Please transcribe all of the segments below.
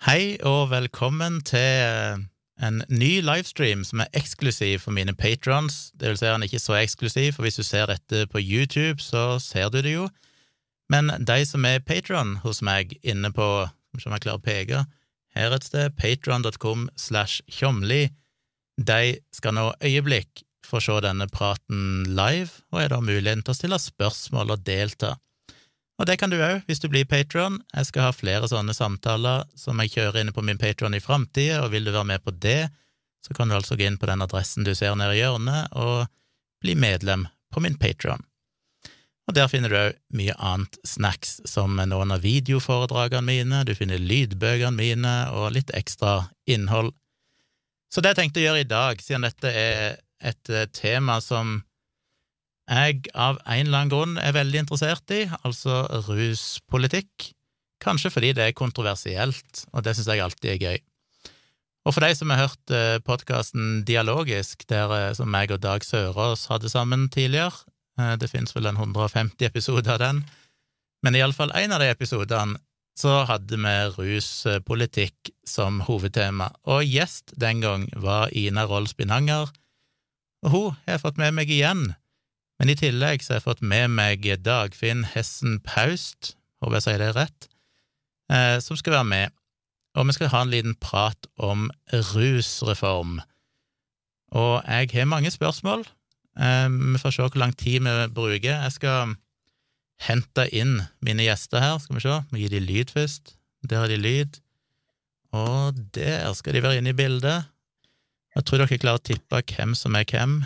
Hei og velkommen til eh, en ny livestream som er eksklusiv for mine patrons. Det vil si han er ikke så eksklusiv, for hvis du ser dette på YouTube, så ser du det jo. Men de som er patron hos meg inne på Som jeg klarer å peke her et sted, patron.com slash tjomli, de skal nå øyeblikk få se denne praten live, og er da muligheten til å stille spørsmål og delta. Og det kan du òg hvis du blir patron. Jeg skal ha flere sånne samtaler som jeg kjører inne på min patron i framtida, og vil du være med på det, så kan du altså gå inn på den adressen du ser nede i hjørnet, og bli medlem på min patron. Og der finner du òg mye annet snacks, som noen av videoforedragene mine, du finner lydbøkene mine og litt ekstra innhold. Så det jeg tenkte å gjøre i dag, siden dette er et eh, tema som jeg av en eller annen grunn er veldig interessert i, altså ruspolitikk, kanskje fordi det er kontroversielt, og det syns jeg alltid er gøy. Og for de som har hørt eh, podkasten Dialogisk, der eh, som meg og Dag Sørås hadde sammen tidligere, eh, det finnes vel en 150 episoder av den, men iallfall en av de episodene så hadde vi ruspolitikk som hovedtema, og gjest den gang var Ina Roll Spinanger, og hun har fått med meg igjen men i tillegg så har jeg fått med meg Dagfinn Hessen Paust, håper jeg sier det rett, eh, som skal være med, og vi skal ha en liten prat om rusreform. Og jeg har mange spørsmål. Eh, vi får se hvor lang tid vi bruker. Jeg skal hente inn mine gjester her, skal vi se. Vi gir de lyd først. Der har de lyd. Og der skal de være inne i bildet. Jeg tror dere klarer å tippe hvem som er hvem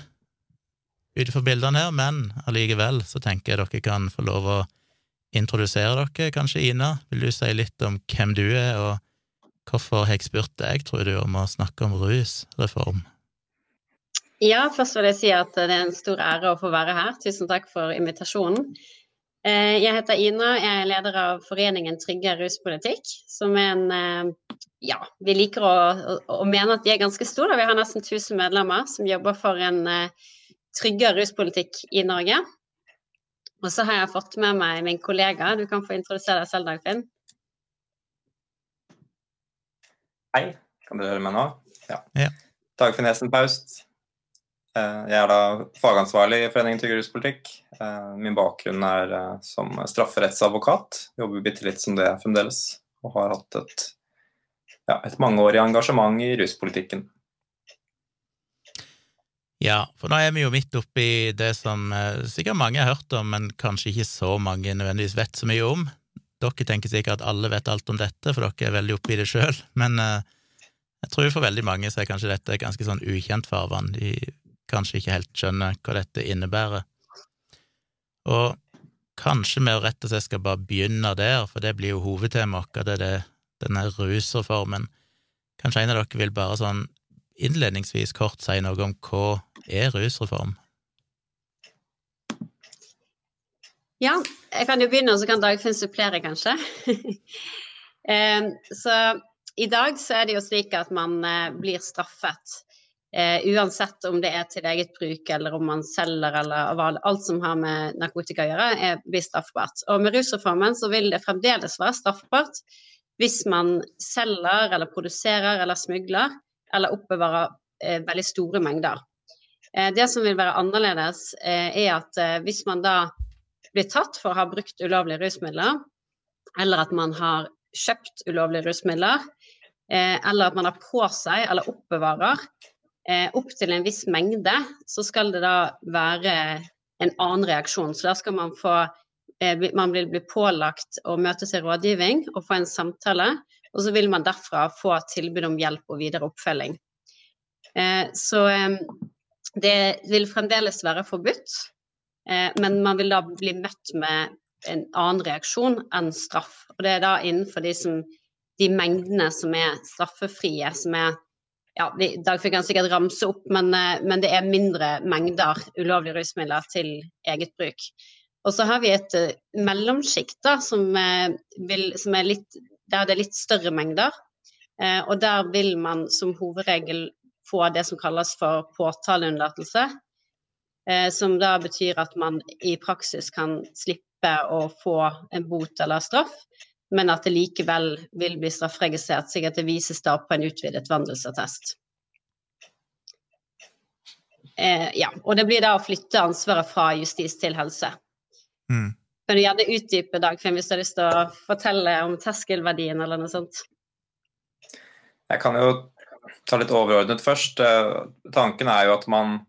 ut ifra bildene her, men allikevel så tenker jeg dere kan få lov å introdusere dere. Kanskje, Ina, vil du si litt om hvem du er, og hvorfor har jeg spurt deg, tror du, om å snakke om rusreform? Ja, først vil jeg si at det er en stor ære å få være her. Tusen takk for invitasjonen. Eh, jeg heter Ina, jeg er leder av foreningen Trygge ruspolitikk, som er en eh, Ja, vi liker å, å, å mene at de er ganske store. Vi har nesten 1000 medlemmer som jobber for en uh, tryggere ruspolitikk i Norge. Og så har jeg fått med meg min kollega. Du kan få introdusere deg selv, Dagfinn. Hei, kan du høre meg nå? Ja. ja. Dagfinn Hesen Paust. Eh, jeg er da fagansvarlig i Foreningen Trygg ruspolitikk. Eh, min bakgrunn er eh, som strafferettsadvokat. Jobber bitte litt som det fremdeles. Og har hatt et, ja, et mangeårig engasjement i ruspolitikken. Ja, for nå er vi jo midt oppi det som eh, sikkert mange har hørt om, men kanskje ikke så mange nødvendigvis vet så mye om. Dere tenker sikkert at alle vet alt om dette, for dere er veldig oppi det sjøl, men eh, jeg tror for veldig mange så er kanskje dette ganske sånn ukjent farvann. De kanskje ikke helt skjønner hva dette innebærer. Og kanskje vi rett og slett skal bare begynne der, for det blir jo hovedtemaet vårt, det er det, denne rusreformen. Kanskje en av dere vil bare sånn innledningsvis kort si noe om hva er rusreform? Ja, jeg kan jo begynne, og så kan Dagfinn supplere, kanskje. Eh, så i dag så er det jo slik at man eh, blir straffet. Uh, uansett om det er til eget bruk eller om man selger eller alt som har med narkotika å gjøre, er, blir straffbart. Og med rusreformen så vil det fremdeles være straffbart hvis man selger eller produserer eller smugler eller oppbevarer eh, veldig store mengder. Eh, det som vil være annerledes, eh, er at eh, hvis man da blir tatt for å ha brukt ulovlige rusmidler, eller at man har kjøpt ulovlige rusmidler, eller at man har på seg eller oppbevarer opp til en viss mengde, så skal det da være en annen reaksjon. Så da skal man få man vil bli pålagt å møte til rådgivning og få en samtale og så vil man derfra få tilbud om hjelp og videre oppfølging. Så det vil fremdeles være forbudt, eh, men man vil da bli møtt med en annen reaksjon enn straff. Og det er da innenfor de, som, de mengdene som er straffefrie, som er ja, Dag fikk han sikkert ramse opp, men, men, det er mindre mengder ulovlige rusmidler til eget bruk. Og så har vi et mellomsjikt som, som, er litt der det er litt større mengder. Uh, og der vil man som hovedregel få det som kalles for påtaleunnlatelse. Eh, som da betyr at man i praksis kan slippe å få en bot eller straff men at det likevel vil bli strafferegistrert, slik at det vises da på en utvidet vandelsattest. Eh, ja, og det blir da å flytte ansvaret fra justis til helse. Mm. Kan du gjerne utdype, Dagfinn, hvis du har lyst til å fortelle om terskelverdien eller noe sånt? Jeg kan jo ta litt overordnet først. Eh, tanken er jo at man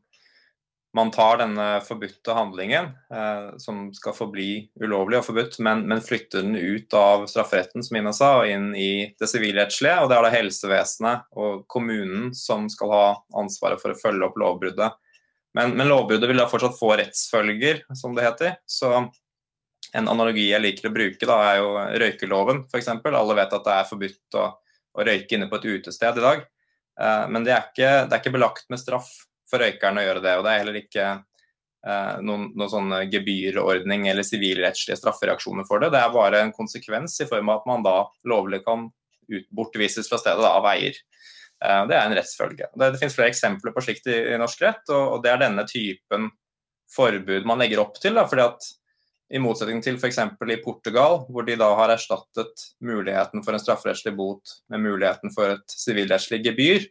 man tar denne forbudte handlingen, eh, som skal forbli ulovlig og forbudt, men, men, flytter den ut av strafferetten, som Ina sa, og inn i det sivilrettslige. Og det er da helsevesenet og kommunen som skal ha ansvaret for å følge opp lovbruddet. Men, men lovbruddet vil da fortsatt få rettsfølger, som det heter. Så en analogi jeg liker å bruke, da, er jo røykeloven, f.eks. Alle vet at det er forbudt å, å røyke inne på et utested i dag. Eh, men det er, ikke, det er ikke belagt med straff for røykeren å gjøre det. og Det er heller ikke eh, noen, noen sånn gebyrordning eller sivilrettslige straffereaksjoner for det. Det er bare en konsekvens i form av at man da lovlig kan ut, bortvises fra stedet da, av eier. Eh, det er en rettsfølge. Det, det, finnes flere eksempler på slikt i, i norsk rett, og, og, det er denne typen forbud man legger opp til. Da, fordi at i motsetning til f.eks. i Portugal, hvor de da har erstattet muligheten for en strafferettslig bot med muligheten for et sivilrettslig gebyr,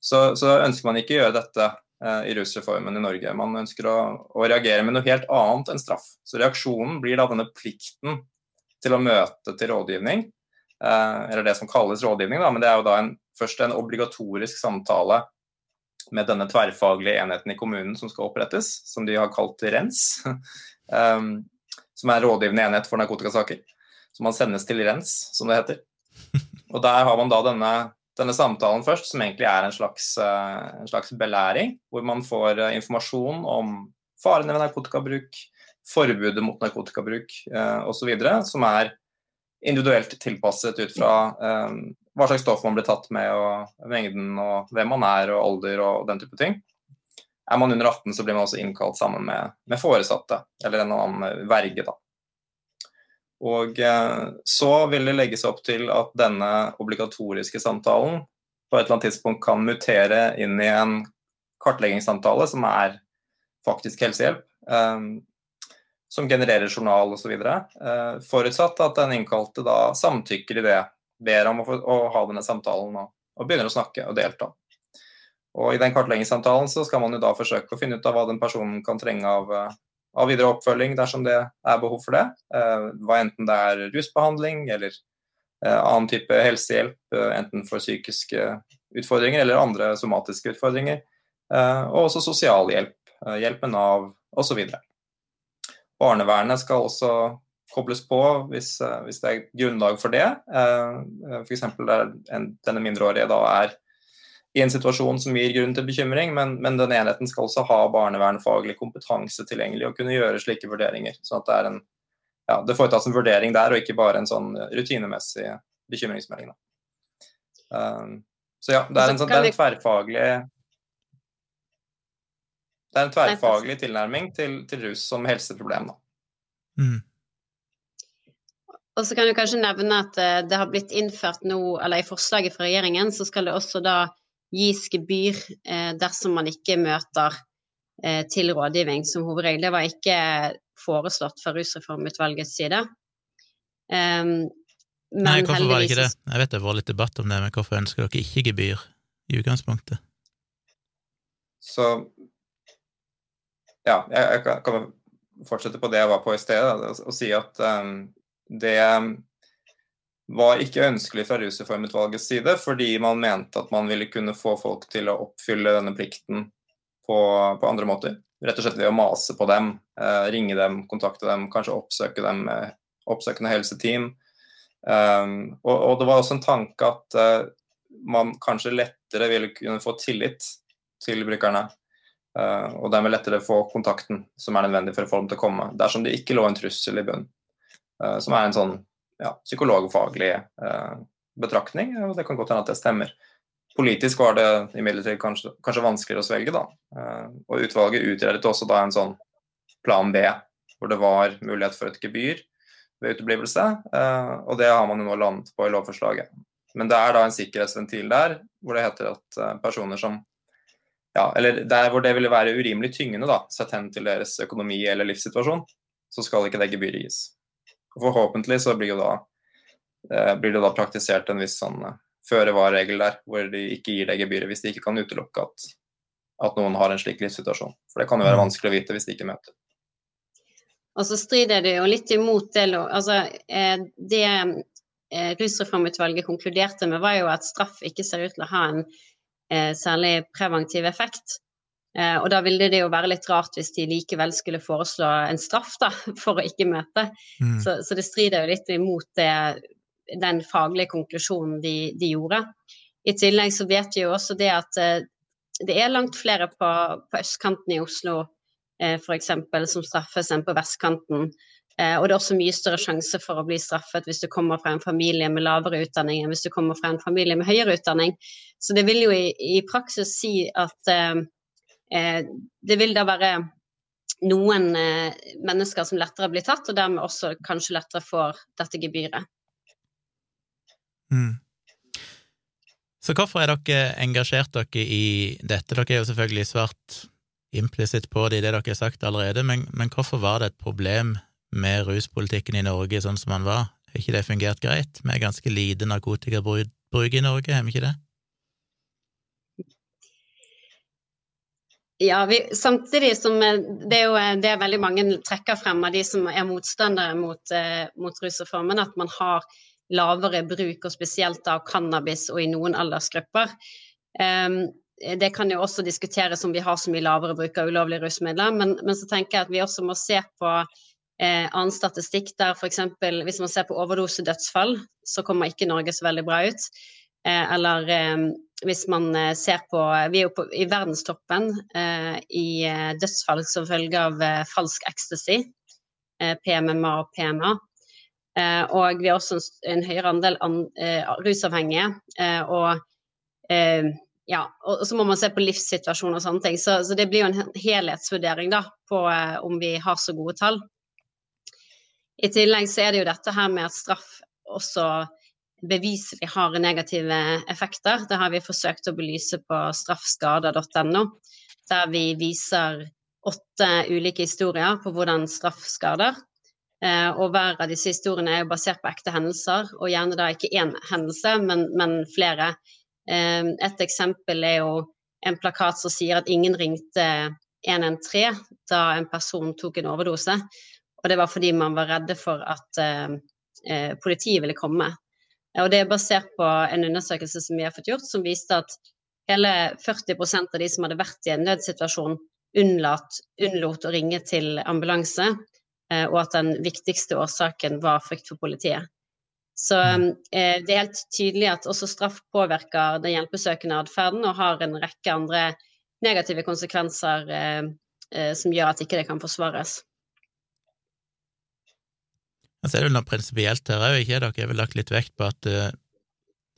så, så, ønsker man ikke å gjøre dette Eh, i rusreformen i Norge. Man ønsker å, å, reagere med noe helt annet enn straff. Så reaksjonen blir da denne plikten til å møte til rådgivning, eh, eller det som kalles rådgivning, da, men det er jo da en, først en obligatorisk samtale med denne tverrfaglige enheten i kommunen som skal opprettes, som de har kalt RENS, um, som er rådgivende enhet for narkotikasaker. Som man sendes til RENS, som det heter. Og der har man da denne denne samtalen først, som egentlig er en slags, eh, en slags belæring, hvor man får eh, informasjon om farene ved narkotikabruk, forbudet mot narkotikabruk eh, osv., som er individuelt tilpasset ut fra eh, hva slags stoff man blir tatt med, og mengden, og hvem man er, og alder og den type ting. Er man under 18, så blir man også innkalt sammen med, med foresatte, eller en annen verge. da. Og eh, så vil det legges opp til at denne obligatoriske samtalen på et eller annet tidspunkt kan mutere inn i en kartleggingssamtale som er faktisk helsehjelp, eh, som genererer journal osv. Eh, forutsatt at den innkalte da samtykker i det, ber om å, få, å ha denne samtalen og, og, begynner å snakke og delta. Og I den kartleggingssamtalen så skal man jo da forsøke å finne ut av hva den personen kan trenge av av videre oppfølging dersom det er behov for det. Eh, hva enten det er rusbehandling eller eh, annen type helsehjelp, eh, enten for psykiske utfordringer eller andre somatiske utfordringer. Og også sosialhjelp, hjelp med Nav osv. Barnevernet skal også kobles på hvis, hvis, det er grunnlag for det. F.eks. der denne mindreårige da er i en situasjon som gir grunn til bekymring, men, men den enheten skal også ha barnevernfaglig kompetanse tilgjengelig og kunne gjøre slike vurderinger. sånn at det, er en, ja, det foretas en vurdering der, og ikke bare en sånn rutinemessig bekymringsmelding. Um, så ja, det er en, sånn, det er en tverrfaglig det er en tverrfaglig tilnærming til, til rus som helseproblem. Mm. Og så kan du kanskje nevne at eh, det har blitt innført nå, eller i forslaget fra regjeringen, så skal det også da gis gebyr eh, dersom man ikke møter eh, til rådgivning som hovedregel. Det var ikke foreslått fra Rusreformutvalgets side. Men Nei, hvorfor var det ikke det? Jeg vet det var litt debatt om det, men hvorfor ønsker dere ikke gebyr i utgangspunktet? Så Ja, jeg, jeg kan, fortsette på det jeg var på i sted, og, og si at um, det var ikke ønskelig fra Rusreformutvalgets side, fordi man mente at man ville kunne få folk til å oppfylle denne plikten på, på andre måter. Rett og slett ved å mase på dem, eh, ringe dem, kontakte dem, kanskje oppsøke dem med oppsøkende helseteam. Um, og, og, det var også en tanke at uh, man kanskje lettere ville kunne få tillit til brukerne. Uh, og dermed lettere få kontakten som er nødvendig for å til å komme, dersom det ikke lå en trussel i bunnen. Uh, som er en sånn ja, psykologfaglig eh, betraktning, og det kan godt hende at det stemmer. Politisk var det imidlertid kanskje, kanskje vanskeligere å svelge, da. Eh, og utvalget utredet også da en sånn plan B, hvor det var mulighet for et gebyr ved uteblivelse, eh, og det har man jo nå landet på i lovforslaget. Men det er da en sikkerhetsventil der hvor det heter at eh, personer som ja, eller der hvor det ville være urimelig tyngende, da, sett hen til deres økonomi eller livssituasjon, så skal ikke det gebyret gis. Og forhåpentlig så blir da eh, blir det da praktisert en viss sånn føre-var-regel der, hvor de ikke gir deg gebyret hvis de ikke kan utelukke at, at noen har en slik livssituasjon. For det kan jo være mm. vanskelig å vite hvis de ikke møter. Og så strider det jo litt imot det altså, Det rusreformutvalget konkluderte med, var jo at straff ikke ser ut til å ha en særlig preventiv effekt. Eh, og da ville det jo være litt rart hvis de likevel skulle foreslå en straff da, for å ikke møte. Mm. Så, så, det strider jo litt imot det, den faglige konklusjonen de, de, gjorde. I tillegg så vet vi jo også det at eh, det er langt flere på, på østkanten i Oslo eh, f.eks. som straffes enn på vestkanten. Og det er også mye større sjanse for å bli straffet hvis du kommer fra en familie med lavere utdanning enn hvis du kommer fra en familie med høyere utdanning. Så det vil jo i, i praksis si at det vil da være noen eh, mennesker som lettere blir tatt, og dermed også kanskje lettere får dette gebyret. Mm. Så hvorfor er dere engasjert dere i dette? Dere er jo selvfølgelig svart implisitt på det i det dere har sagt allerede, men, men, hvorfor var det et problem med ruspolitikken i Norge sånn som den var? Har ikke det fungert greit? Er ganske lite narkotikabruk i Norge, har vi ikke det? Ja, vi, samtidig som eh, det er jo eh, det veldig mange trekker frem av de som er motstandere mot, eh, mot rusreformen, at man har lavere bruk, og spesielt av cannabis og i noen aldersgrupper. Um, det kan jo også diskuteres om vi har så mye lavere bruk av ulovlige rusmidler, men, men, så tenker jeg at vi også må se på eh, annen statistikk der f.eks. hvis man ser på overdosedødsfall, så kommer ikke Norge så veldig bra ut. Eh, eller eh, hvis man eh, ser på Vi er jo på, i verdenstoppen i dødsfall som følge av falsk ecstasy, PMMA og PMA. og vi har også en høyere andel an, rusavhengige. og ja, og så må man se på livssituasjon og sånne ting. Så, så, det blir jo en helhetsvurdering da, på om vi har så gode tall. I tillegg så er det jo dette her med at straff også beviselig har negative effekter. Det har vi forsøkt å belyse på straffskader.no, der vi viser åtte ulike historier på hvordan straff skader. Eh, og hver av disse historiene er basert på ekte hendelser, og gjerne da ikke én hendelse, men, men flere. Eh, et eksempel er jo en plakat som sier at ingen ringte 113 da en person tok en overdose. Og det var fordi man var redde for at eh, politiet ville komme. Og det er basert på en undersøkelse som vi har fått gjort, som viste at hele 40% av de som hadde vært i en nødsituasjon, unnlatt, unnlot å ringe til ambulanse, eh, og at den viktigste årsaken var frykt for politiet. Så mm. eh, det er helt tydelig at også straff påvirker den hjelpesøkende atferden og har en rekke andre negative konsekvenser eh, eh, som gjør at ikke det kan forsvares. Så er det noe prinsipielt her òg, ikke? Dere har vel lagt litt vekt på at uh,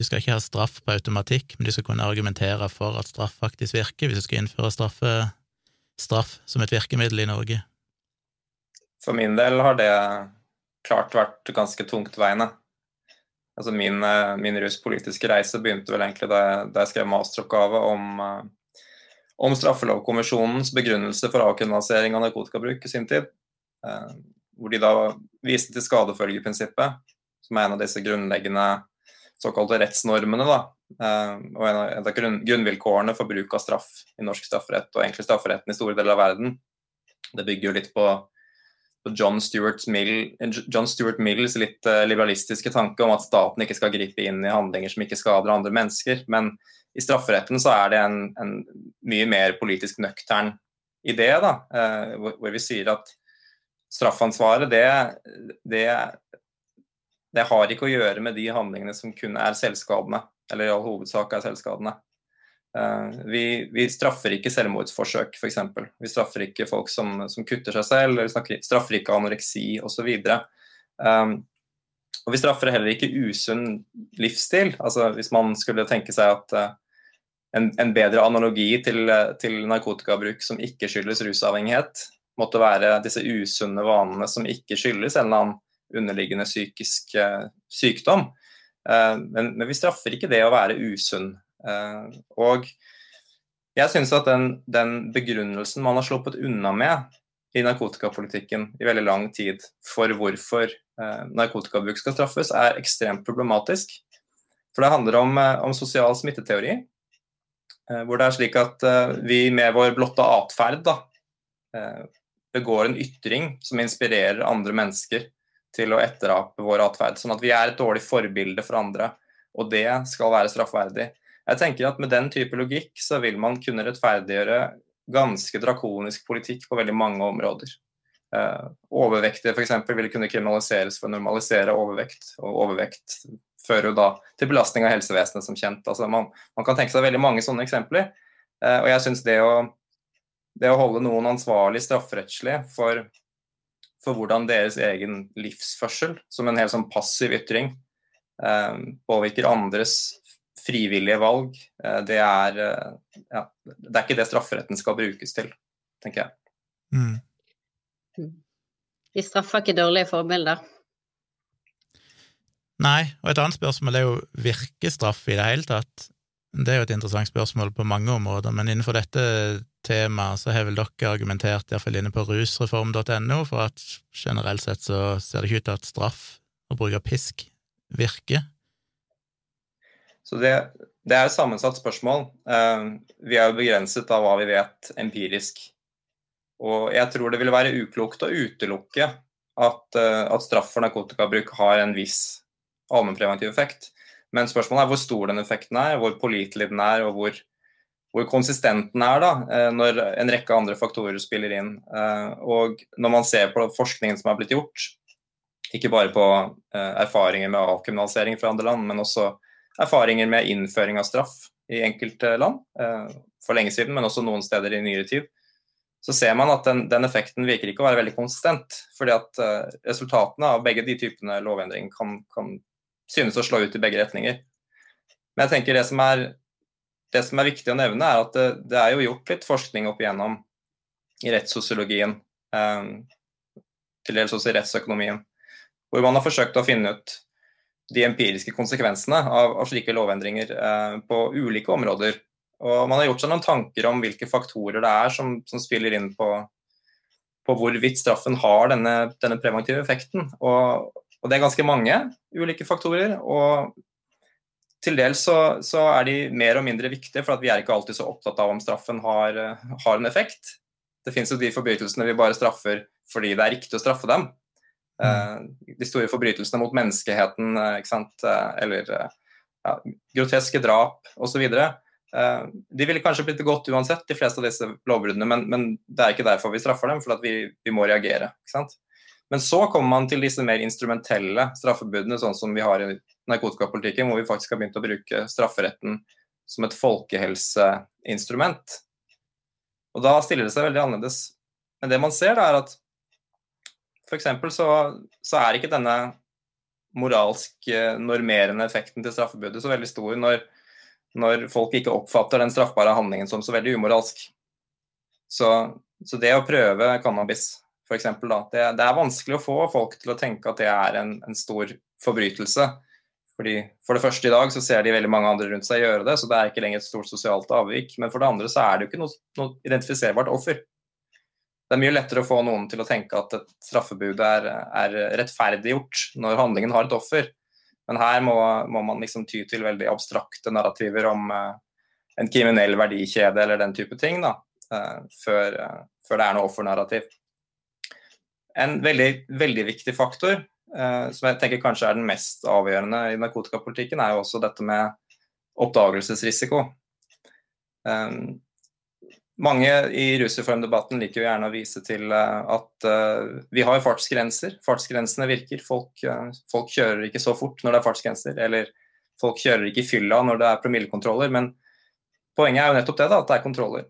du skal ikke ha straff på automatikk, men du skal kunne argumentere for at straff faktisk virker, hvis du skal innføre straffe, straff som et virkemiddel i Norge? For min del har det klart vært ganske tungtveiende. Altså min, eh, min ruspolitiske reise begynte vel egentlig da jeg, da jeg skrev masteroppgave om, uh, om straffelovkommisjonens begrunnelse for avkriminalisering av narkotikabruk i sin tid. Hvor de da viste til skadefølgeprinsippet, som er en av disse grunnleggende såkalte rettsnormene. da, eh, Og en av, av grunn, grunnvilkårene for bruk av straff i norsk strafferett, og egentlig strafferetten i store deler av verden. Det bygger jo litt på, John, Stuart Mill, John, Stuart Mills litt uh, liberalistiske tanke om at staten ikke skal gripe inn i handlinger som ikke skader andre mennesker. Men i strafferetten så er det en, en mye mer politisk nøktern idé, da, hvor, hvor vi sier at straffansvaret, det, det, det, har ikke å gjøre med de handlingene som kun er selvskadende, eller i all hovedsak er selvskadende. Uh, vi, vi, straffer ikke selvmordsforsøk, f.eks. Vi straffer ikke folk som, som kutter seg selv, eller vi straffer ikke anoreksi osv. Um, og vi straffer heller ikke usunn livsstil. Altså, hvis man skulle tenke seg at uh, en, en, bedre analogi til, til narkotikabruk som ikke skyldes rusavhengighet, måtte være disse usunne vanene som ikke skyldes en eller annen underliggende psykisk uh, sykdom. Uh, men, men, vi straffer ikke det å være usunn. Uh, og jeg syns at den, den, begrunnelsen man har sluppet unna med i narkotikapolitikken i veldig lang tid for hvorfor narkotikabruk skal straffes, er ekstremt problematisk. For det handler om, om sosial smitteteori, hvor det er slik at vi med vår blotte atferd begår en ytring som inspirerer andre mennesker til å etterape vår atferd. Sånn at vi er et dårlig forbilde for andre, og det skal være straffverdig. Jeg tenker at Med den type logikk så vil man kunne rettferdiggjøre ganske drakonisk politikk på veldig mange områder. Eh, overvektige f.eks. vil kunne kriminaliseres for å normalisere overvekt. Og overvekt fører jo da til belastning av helsevesenet, som kjent. Altså man, man, kan tenke seg veldig mange sånne eksempler. Eh, og jeg synes det å, det å holde noen ansvarlig strafferettslig for, for, hvordan deres egen livsførsel, som en helt sånn passiv ytring, eh, påvirker andres frivillige valg, det er, ja, det er ikke det strafferetten skal brukes til, tenker jeg. Mm. Vi straffer ikke dårlige forbilder. Nei, og et annet spørsmål er jo virker straff i det hele tatt? Det er jo et interessant spørsmål på mange områder, men innenfor dette temaet så har vel dere argumentert, iallfall inne på rusreform.no, for at generelt sett så ser det ikke ut til at straff, og bruk av pisk, virker. Så det, det er et sammensatt spørsmål. Uh, vi er jo begrenset av hva vi vet empirisk. Og jeg tror det ville være uklokt å utelukke at, uh, at straff for narkotikabruk har en viss allmennpreventiv effekt. Men spørsmålet er hvor stor den effekten er, hvor pålitelig den er, og hvor, hvor konsistent den er da, uh, når en rekke andre faktorer spiller inn. Uh, og når man ser på forskningen som har blitt gjort, ikke bare på erfaringer med avkriminalisering fra andre land, men også erfaringer med innføring av straff i enkelte land for lenge siden, men også noen steder i nyere tid, så ser man at den, den, effekten virker ikke å være veldig konsistent. fordi at resultatene av begge de typene lovendringer kan, kan, synes å slå ut i begge retninger. Men jeg tenker det som er, det som er viktig å nevne, er at det, det, er jo gjort litt forskning opp igjennom i rettssosiologien, eh, til dels også i rettsøkonomien, hvor man har forsøkt å finne ut de empiriske konsekvensene av, av slike lovendringer eh, på ulike områder og man har gjort seg noen tanker om hvilke faktorer det er som, som spiller inn på, på, hvorvidt straffen har denne, denne preventive effekten. Og, og, det er ganske mange ulike faktorer. og til dels så, så, er de mer og mindre viktige, for vi er ikke alltid så opptatt av om straffen har, har en effekt. Det finnes jo de forbrytelsene vi bare straffer fordi det er riktig å straffe dem. Mm. Uh, de store forbrytelsene mot menneskeheten, uh, eller groteske drap osv. Uh, de ville kanskje blitt begått uansett, de fleste av disse lovbruddene, men, men, det er ikke derfor vi straffer dem, for vi, vi, må reagere. Men så kommer man til disse mer instrumentelle straffebudene, sånn som vi har i narkotikapolitikken, hvor vi faktisk har begynt å bruke strafferetten som et folkehelseinstrument. Og da stiller det seg veldig annerledes. Men det man ser, da, er at f.eks. Så, så er ikke denne moralsk eh, normerende effekten til straffebudet så veldig stor når når folk ikke oppfatter den straffbare handlingen som så veldig umoralsk. Så, så det å prøve cannabis, f.eks., det, det er vanskelig å få folk til å tenke at det er en, en, stor forbrytelse. Fordi For det første i dag så ser de veldig mange andre rundt seg gjøre det, så det er ikke lenger et stort sosialt avvik. Men for det andre så er det jo ikke noe, noe identifiserbart offer. Det er mye lettere å få noen til å tenke at et straffebud er, er rettferdiggjort når handlingen har et offer. Men her må, må man liksom ty til veldig abstrakte narrativer om uh, en kriminell verdikjede eller den type ting, da, uh, før, uh, før, det er noe offernarrativ. En veldig, veldig viktig faktor, som jeg tenker kanskje er den mest avgjørende i narkotikapolitikken, er jo også dette med oppdagelsesrisiko. Um, mange i rusreformdebatten liker jo gjerne å vise til eh, at uh, vi har fartsgrenser. Fartsgrensene virker. Folk, uh, folk, kjører ikke så fort når det er fartsgrenser. Eller folk kjører ikke i fylla når det er promillekontroller. Men poenget er jo nettopp det, da, at det er kontroller.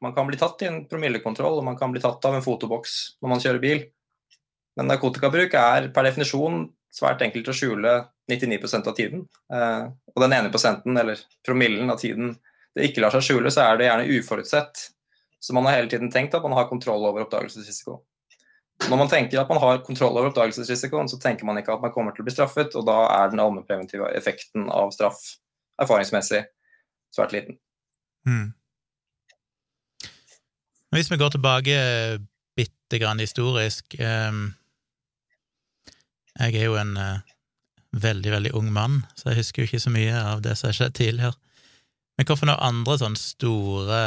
Man kan bli tatt i en promillekontroll, og man kan bli tatt av en fotoboks når man kjører bil. Men narkotikabruk er per definisjon svært enkelt å skjule 99% av tiden. Uh, og den ene prosenten, eller promillen av tiden, det ikke lar seg skjule, så er det gjerne uforutsett. Så man har hele tiden tenkt at man har kontroll over oppdagelsesrisiko. Når man tenker at man har kontroll over oppdagelsesrisikoen, så tenker man ikke at man kommer til å bli straffet, og da er den allmennpreventive effekten av straff erfaringsmessig svært liten. Mm. Hvis vi går tilbake bitte grann historisk um, Jeg er jo en uh, veldig, veldig ung mann, så jeg husker jo ikke så mye av det som har skjedd tidligere. Men hvilke andre sånne store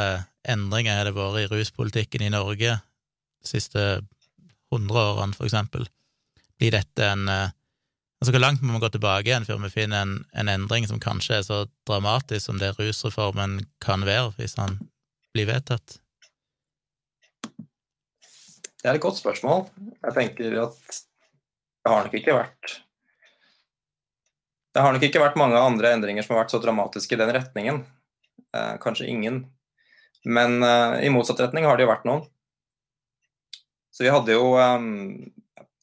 endringer har det vært i ruspolitikken i Norge de siste hundre årene, for eksempel? Blir dette en uh, Altså, hvor langt må vi gå tilbake igjen før vi finner en, en endring som kanskje er så dramatisk som det rusreformen kan være, hvis han blir vedtatt? Det er et godt spørsmål. Jeg tenker at det har nok ikke vært Det har nok ikke vært mange andre endringer som har vært så dramatiske i den retningen. Eh, kanskje ingen. Men eh, i motsatt retning har det jo vært noen. Så vi hadde jo um,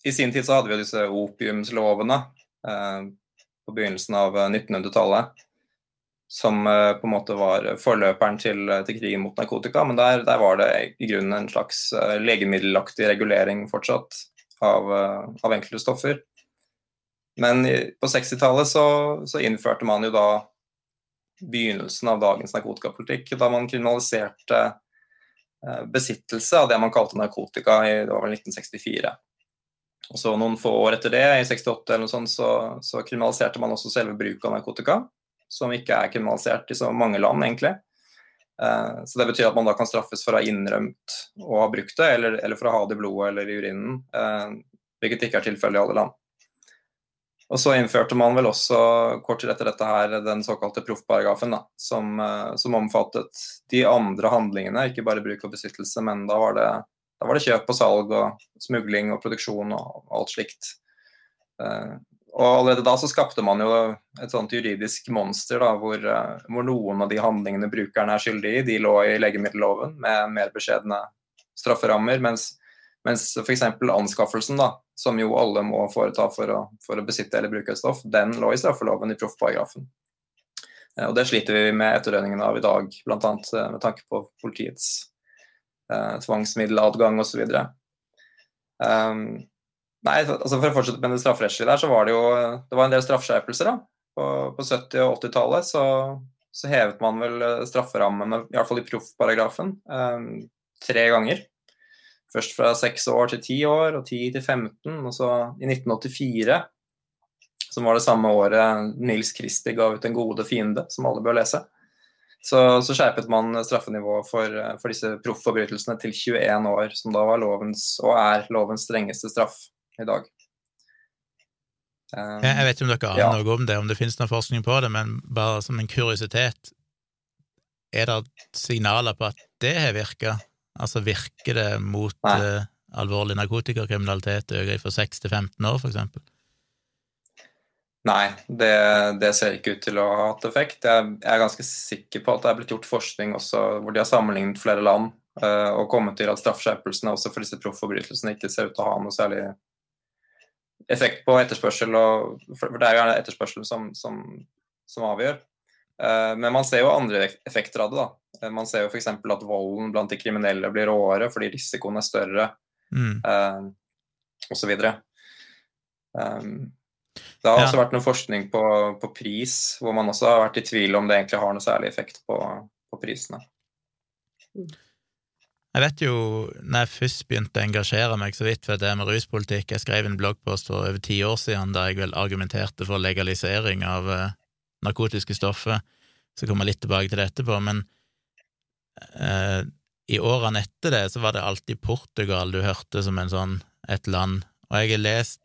I sin tid så hadde vi jo disse opiumslovene eh, på begynnelsen av 1900-tallet. Som eh, på en måte var forløperen til, eh, til krigen mot narkotika. Men der, der, var det i grunnen en slags eh, legemiddelaktig regulering fortsatt av, av enkelte stoffer. Men på 60-tallet så, så, innførte man jo da begynnelsen av dagens narkotikapolitikk, da man kriminaliserte besittelse av det man kalte narkotika i det var vel 1964. Og så Noen få år etter det, i 68 eller noe sånt, så, så kriminaliserte man også selve bruket av narkotika som ikke er kriminalisert i så mange land, egentlig. Eh, så Det betyr at man da kan straffes for å ha innrømt å ha brukt det, eller, eller for å ha det i blodet eller i urinen, eh, hvilket ikke er tilfellet i alle land. Og Så innførte man vel også kort tid etter dette her den såkalte proffparagrafen, som, eh, som omfattet de andre handlingene, ikke bare bruk og besittelse, men da var det, da var det kjøp og salg og smugling og produksjon og alt slikt. Og allerede da så skapte man jo et sånt juridisk monster da, hvor, eh, hvor noen av de handlingene brukerne er skyldig i, de lå i legemiddelloven med mer beskjedne strafferammer, mens, mens f.eks. anskaffelsen, da, som jo alle må foreta for å, for å besitte eller bruke et stoff, den lå i straffeloven i proffparagrafen. Eh, og Det sliter vi med etterdønningene av i dag, bl.a. Eh, med tanke på politiets eh, tvangsmiddeladgang osv. Um, Nei, altså For å fortsette med det strafferettslige der, så var det jo det var en del straffeskjerpelser. da. På, på 70- og 80-tallet så, så, hevet man vel strafferammene, iallfall i i proffparagrafen, um, tre ganger. Først fra seks år til ti år, og ti til 15. Og så i 1984, som var det samme året Nils Kristi ga ut 'Den gode fiende', som alle bør lese, så, så skjerpet man straffenivået for, for disse proffforbrytelsene til 21 år, som da var lovens, og er lovens strengeste straff i dag. Um, jeg vet ikke om dere aner ja. noe om det, om det finnes noe forskning på det, men bare som en kuriositet, er det signaler på at det har virka? Altså virker det mot uh, alvorlig narkotikakriminalitet øker fra 6 til 15 år, eksempel? Nei, det, det, ser ikke ut til å ha hatt effekt. Jeg, jeg, er ganske sikker på at det er blitt gjort forskning også hvor de har sammenlignet flere land uh, og kommet til at straffeskjerpelsene også for disse proffforbrytelsene ikke ser ut til å ha noe særlig effekt på etterspørsel, og, for det er jo gjerne etterspørselen som, som, som avgjør. Uh, men man ser jo andre effekter av det. da. Man ser jo f.eks. at volden blant de kriminelle blir råere fordi risikoen er større, mm. uh, osv. Um, det har ja. også vært noe forskning på, på, pris, hvor man også har vært i tvil om det egentlig har noe særlig effekt på, på prisene. Jeg vet jo, når jeg først begynte å engasjere meg så vidt for det med ruspolitikk Jeg skrev en bloggpost for over ti år siden der jeg vel argumenterte for legalisering av uh, narkotiske stoffer. Så kommer jeg litt tilbake til det etterpå, men uh, i årene etter det så var det alltid Portugal du hørte som en sånn et land, og jeg har lest,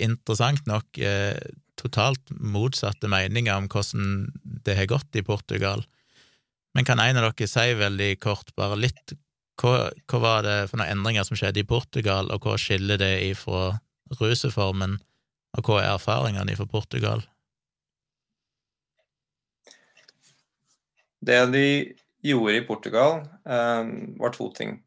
interessant nok, uh, totalt motsatte meninger om hvordan det har gått i Portugal. Men kan en av dere si veldig kort bare litt hva, hva, var det for noen endringer som skjedde i Portugal, og hva skiller det ifra rusreformen, og hva er erfaringene fra Portugal? Det de gjorde i Portugal, eh, var to ting.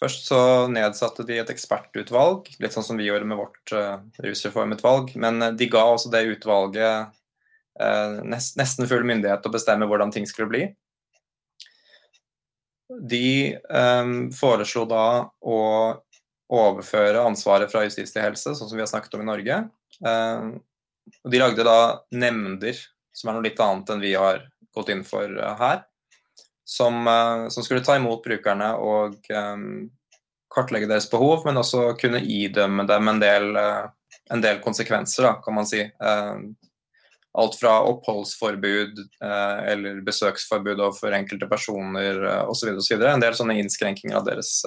Først så nedsatte de et ekspertutvalg, litt sånn som vi gjorde med vårt uh, rusreformutvalg. Men de ga også det utvalget Eh, nesten full myndighet til å bestemme hvordan ting skulle bli. De um, foreslo da å overføre ansvaret fra justis til helse, sånn som vi har snakket om i Norge. Um, de lagde da nemnder, som er noe litt annet enn vi har gått inn for uh, her. Som, uh, som, skulle ta imot brukerne og um, kartlegge deres behov, men også kunne idømme dem en del uh, en del konsekvenser, da, kan man si. Eh, alt fra oppholdsforbud eh, eller besøksforbud overfor enkelte personer eh, osv. En del sånne innskrenkinger av deres,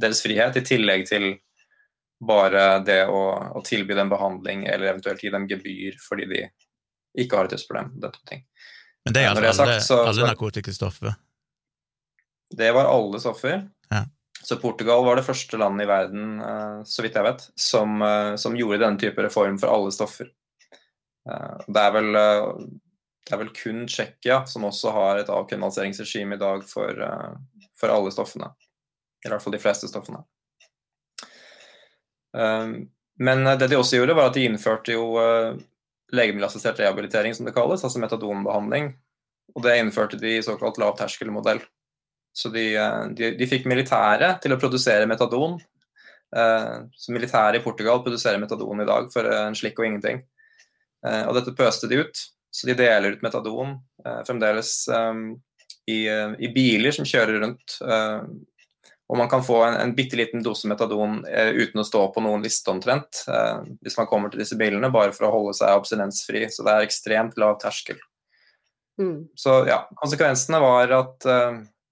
deres, frihet, i tillegg til bare det å, å, tilby dem behandling eller eventuelt gi dem gebyr fordi de ikke har et rusproblem. Den type ting. Men det er altså alle, sagt, alle narkotikastoffer? Det var alle stoffer. Ja. Så Portugal var det første landet i verden, eh, så vidt jeg vet, som, eh, som gjorde denne type reform for alle stoffer. Eh, det er vel, det er vel kun Tsjekkia som også har et avkriminaliseringsregime i dag for, for, alle stoffene. I hvert fall de fleste stoffene. Men det de også gjorde, var at de innførte jo legemiddelassistert rehabilitering, som det kalles, altså metadonbehandling. Og det innførte de i såkalt lavterskelmodell. Så de, eh, de, de, fikk militæret til å produsere metadon. Eh, så militæret i Portugal produserer metadon i dag for en slikk og ingenting. Eh, og dette pøste de ut. Så de deler ut metadon fremdeles i, i, biler som kjører rundt. Og man kan få en, en bitte liten dose metadon uten å stå på noen liste omtrent, hvis man kommer til disse bilene, bare for å holde seg abstinensfri. Så det er ekstremt lav terskel. Mm. Så ja, konsekvensene var at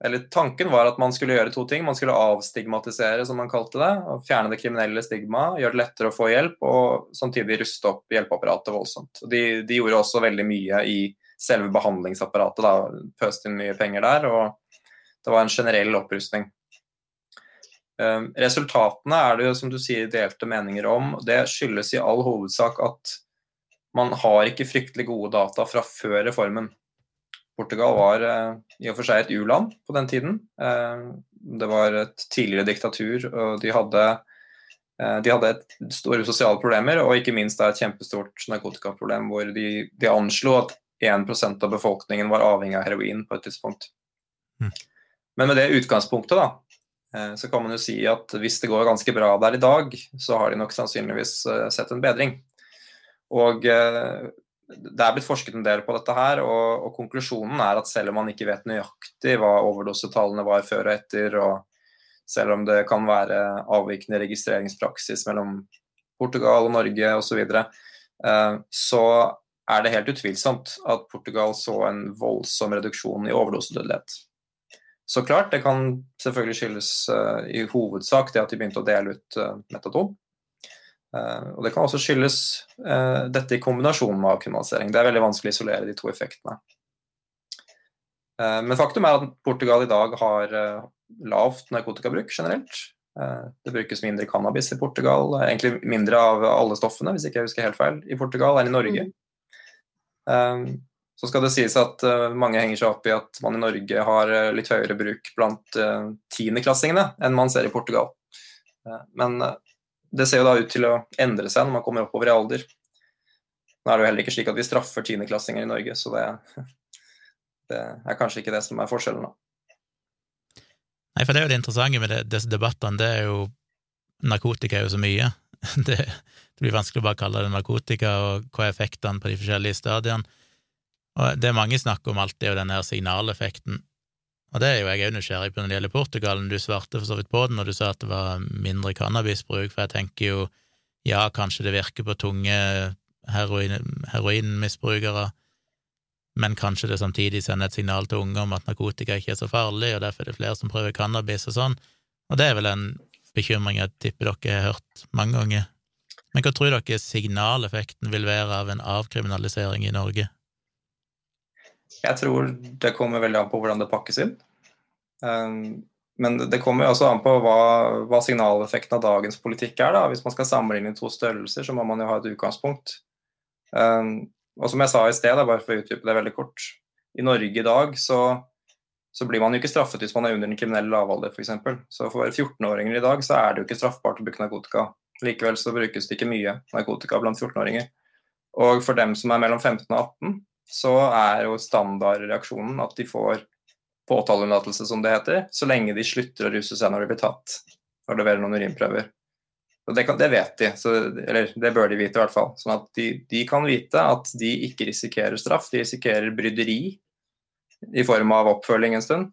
eller Tanken var at man skulle gjøre to ting. Man skulle avstigmatisere, som man kalte det. og Fjerne det kriminelle stigmaet, gjøre det lettere å få hjelp, og samtidig ruste opp hjelpeapparatet voldsomt. De, de, gjorde også veldig mye i selve behandlingsapparatet. da, Pøste inn mye penger der, og det var en generell opprustning. Um, resultatene er det jo, som du sier, delte meninger om. Det skyldes i all hovedsak at man har ikke fryktelig gode data fra før reformen. Portugal var eh, i og for seg et u-land på den tiden. Eh, det var et tidligere diktatur, og de hadde, eh, de hadde et store sosiale problemer, og ikke minst et kjempestort narkotikaproblem, hvor de, de anslo at 1 av befolkningen var avhengig av heroin på et tidspunkt. Mm. Men med det utgangspunktet, da, så kan man jo si at hvis det går ganske bra der i dag, så har de nok sannsynligvis sett en bedring. Og det er blitt forsket en del på dette her, og, og, konklusjonen er at selv om man ikke vet nøyaktig hva overdosetallene var før og etter, og selv om det kan være avvikende registreringspraksis mellom Portugal og Norge osv., så, videre, eh, så er det helt utvilsomt at Portugal så en voldsom reduksjon i overdosedødelighet. Så klart, det kan selvfølgelig skyldes uh, i hovedsak det at de begynte å dele ut uh, metadon. Eh, og Det kan også skyldes uh, dette i kombinasjon med avkriminalisering. Det er veldig vanskelig å isolere de to effektene. Uh, men faktum er at Portugal i dag har lavt narkotikabruk generelt. Det brukes mindre cannabis i Portugal, egentlig mindre av alle stoffene, hvis ikke jeg husker helt feil, i Portugal enn i Norge. Mm. Så skal det sies at mange henger seg opp i at man i Norge har litt høyere bruk blant tiendeklassingene enn man ser i Portugal. Men det ser jo da ut til å endre seg når man kommer oppover i alder. Nå er det jo heller ikke slik at vi straffer tiendeklassinger i Norge, så det, det, er kanskje ikke det som er forskjellen, da. Nei, for det er jo det interessante med det, disse debattene, det er jo Narkotika er jo så mye. Det, det, blir vanskelig å bare kalle det narkotika, og hva er effektene på de forskjellige stadiene. Og det mange snakker om alltid, er jo den her signaleffekten. Og det er jo jeg òg nysgjerrig på når det gjelder Portugal. Du svarte for så vidt på det når du sa at det var mindre cannabisbruk, for jeg tenker jo ja, kanskje det virker på tunge heroin, heroinmisbrukere, men kanskje det samtidig sender et signal til unge om at narkotika ikke er så farlig, og derfor er det flere som prøver cannabis og sånn. Og det er vel en bekymring jeg tipper dere har hørt mange ganger. Men hva tror dere signaleffekten vil være av en avkriminalisering i Norge? Jeg tror det kommer veldig an på hvordan det pakkes inn. Um, men det kommer jo også an på hva, hva, signaleffekten av dagens politikk er. da. Hvis man skal sammenligne to størrelser, så må man jo ha et utgangspunkt. Um, og som jeg sa i sted, bare for å utdype det veldig kort I Norge i dag så, så blir man jo ikke straffet hvis man er under den kriminelle lavalder, f.eks. Så for 14-åringer i dag så er det jo ikke straffbart å bruke narkotika. Likevel så brukes det ikke mye narkotika blant 14-åringer. Og for dem som er mellom 15 og 18, så er jo standardreaksjonen at de får påtaleunnlatelse, som det heter, så lenge de slutter å ruse seg når de blir tatt og leverer noen urinprøver. Det, kan, det, vet de, så, eller det bør de vite i hvert fall. Sånn at de, de, kan vite at de ikke risikerer straff, de risikerer bryderi i form av oppfølging en stund.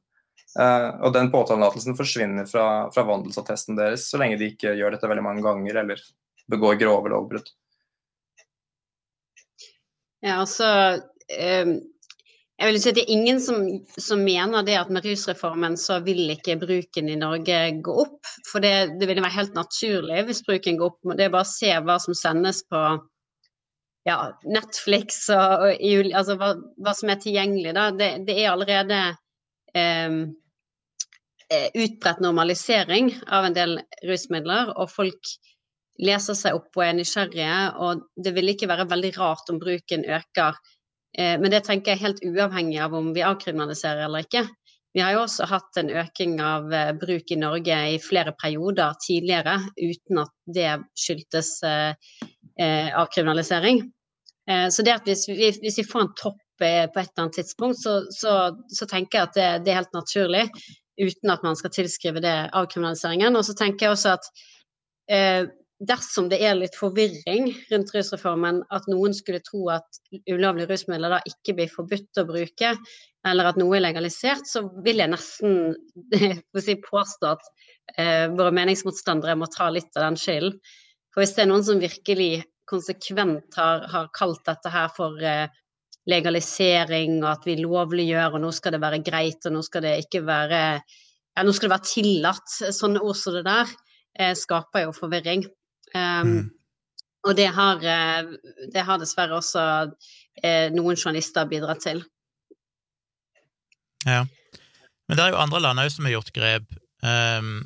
Uh, og den påtaleunnlatelsen forsvinner fra, fra vandelsattesten deres så lenge de ikke gjør dette veldig mange ganger eller begår grove lovbrudd. Ja, altså eh, Jeg vil si at det er ingen som, som, mener det at med rusreformen så vil ikke bruken i Norge gå opp. For det, det ville være helt naturlig hvis bruken går opp. Det er bare å se hva som sendes på ja, Netflix og, og altså hva, hva, som er tilgjengelig. Da. Det, det er allerede Eh, utbredt normalisering av en del rusmidler, og folk leser seg opp og er nysgjerrige, og det vil ikke være veldig rart om bruken øker. Eh, men det tenker jeg helt uavhengig av om vi avkriminaliserer eller ikke. Vi har jo også hatt en øking av eh, bruk i Norge i flere perioder tidligere, uten at det skyldtes avkriminalisering. Så det at hvis vi, hvis vi får en topp på et eller annet tidspunkt, så, så, så tenker jeg at det, det, er helt naturlig uten at man skal tilskrive det avkriminaliseringen. Og så tenker jeg også at eh, dersom det er litt forvirring rundt rusreformen, at noen skulle tro at ulovlige rusmidler da ikke blir forbudt å bruke, eller at noe er legalisert, så vil jeg nesten si, påstå at eh, våre meningsmotstandere må ta litt av den skylden. For hvis det er noen som virkelig konsekvent har, har kalt dette her for eh, legalisering, og at vi lovliggjør, og nå skal det være greit, og nå skal det ikke være ja, nå skal det være tillatt. Sånne ord som det der eh, skaper jo forvirring. Um, mm. Og det har, eh, det har, dessverre også eh, noen journalister bidratt til. Ja. Men det er jo andre land òg som har gjort grep. Um,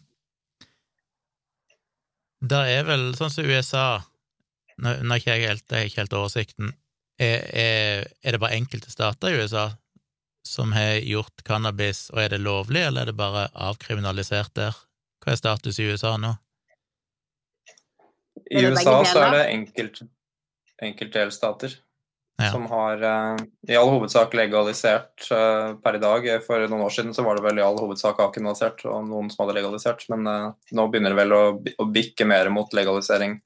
det er vel sånn som USA Nå er ikke jeg helt, jeg ikke helt oversikten, er, er, er, det bare enkelte stater i USA som har gjort cannabis, og er det lovlig, eller er det bare avkriminalisert der? Hva er status i USA nå? I USA så er det enkelt, enkeltdelstater ja. som har uh, i all hovedsak legalisert uh, per i dag. For noen år siden så var det vel i all hovedsak avkriminalisert, og noen som hadde legalisert. Men uh, nå begynner det vel å, å, bikke mer mot legalisering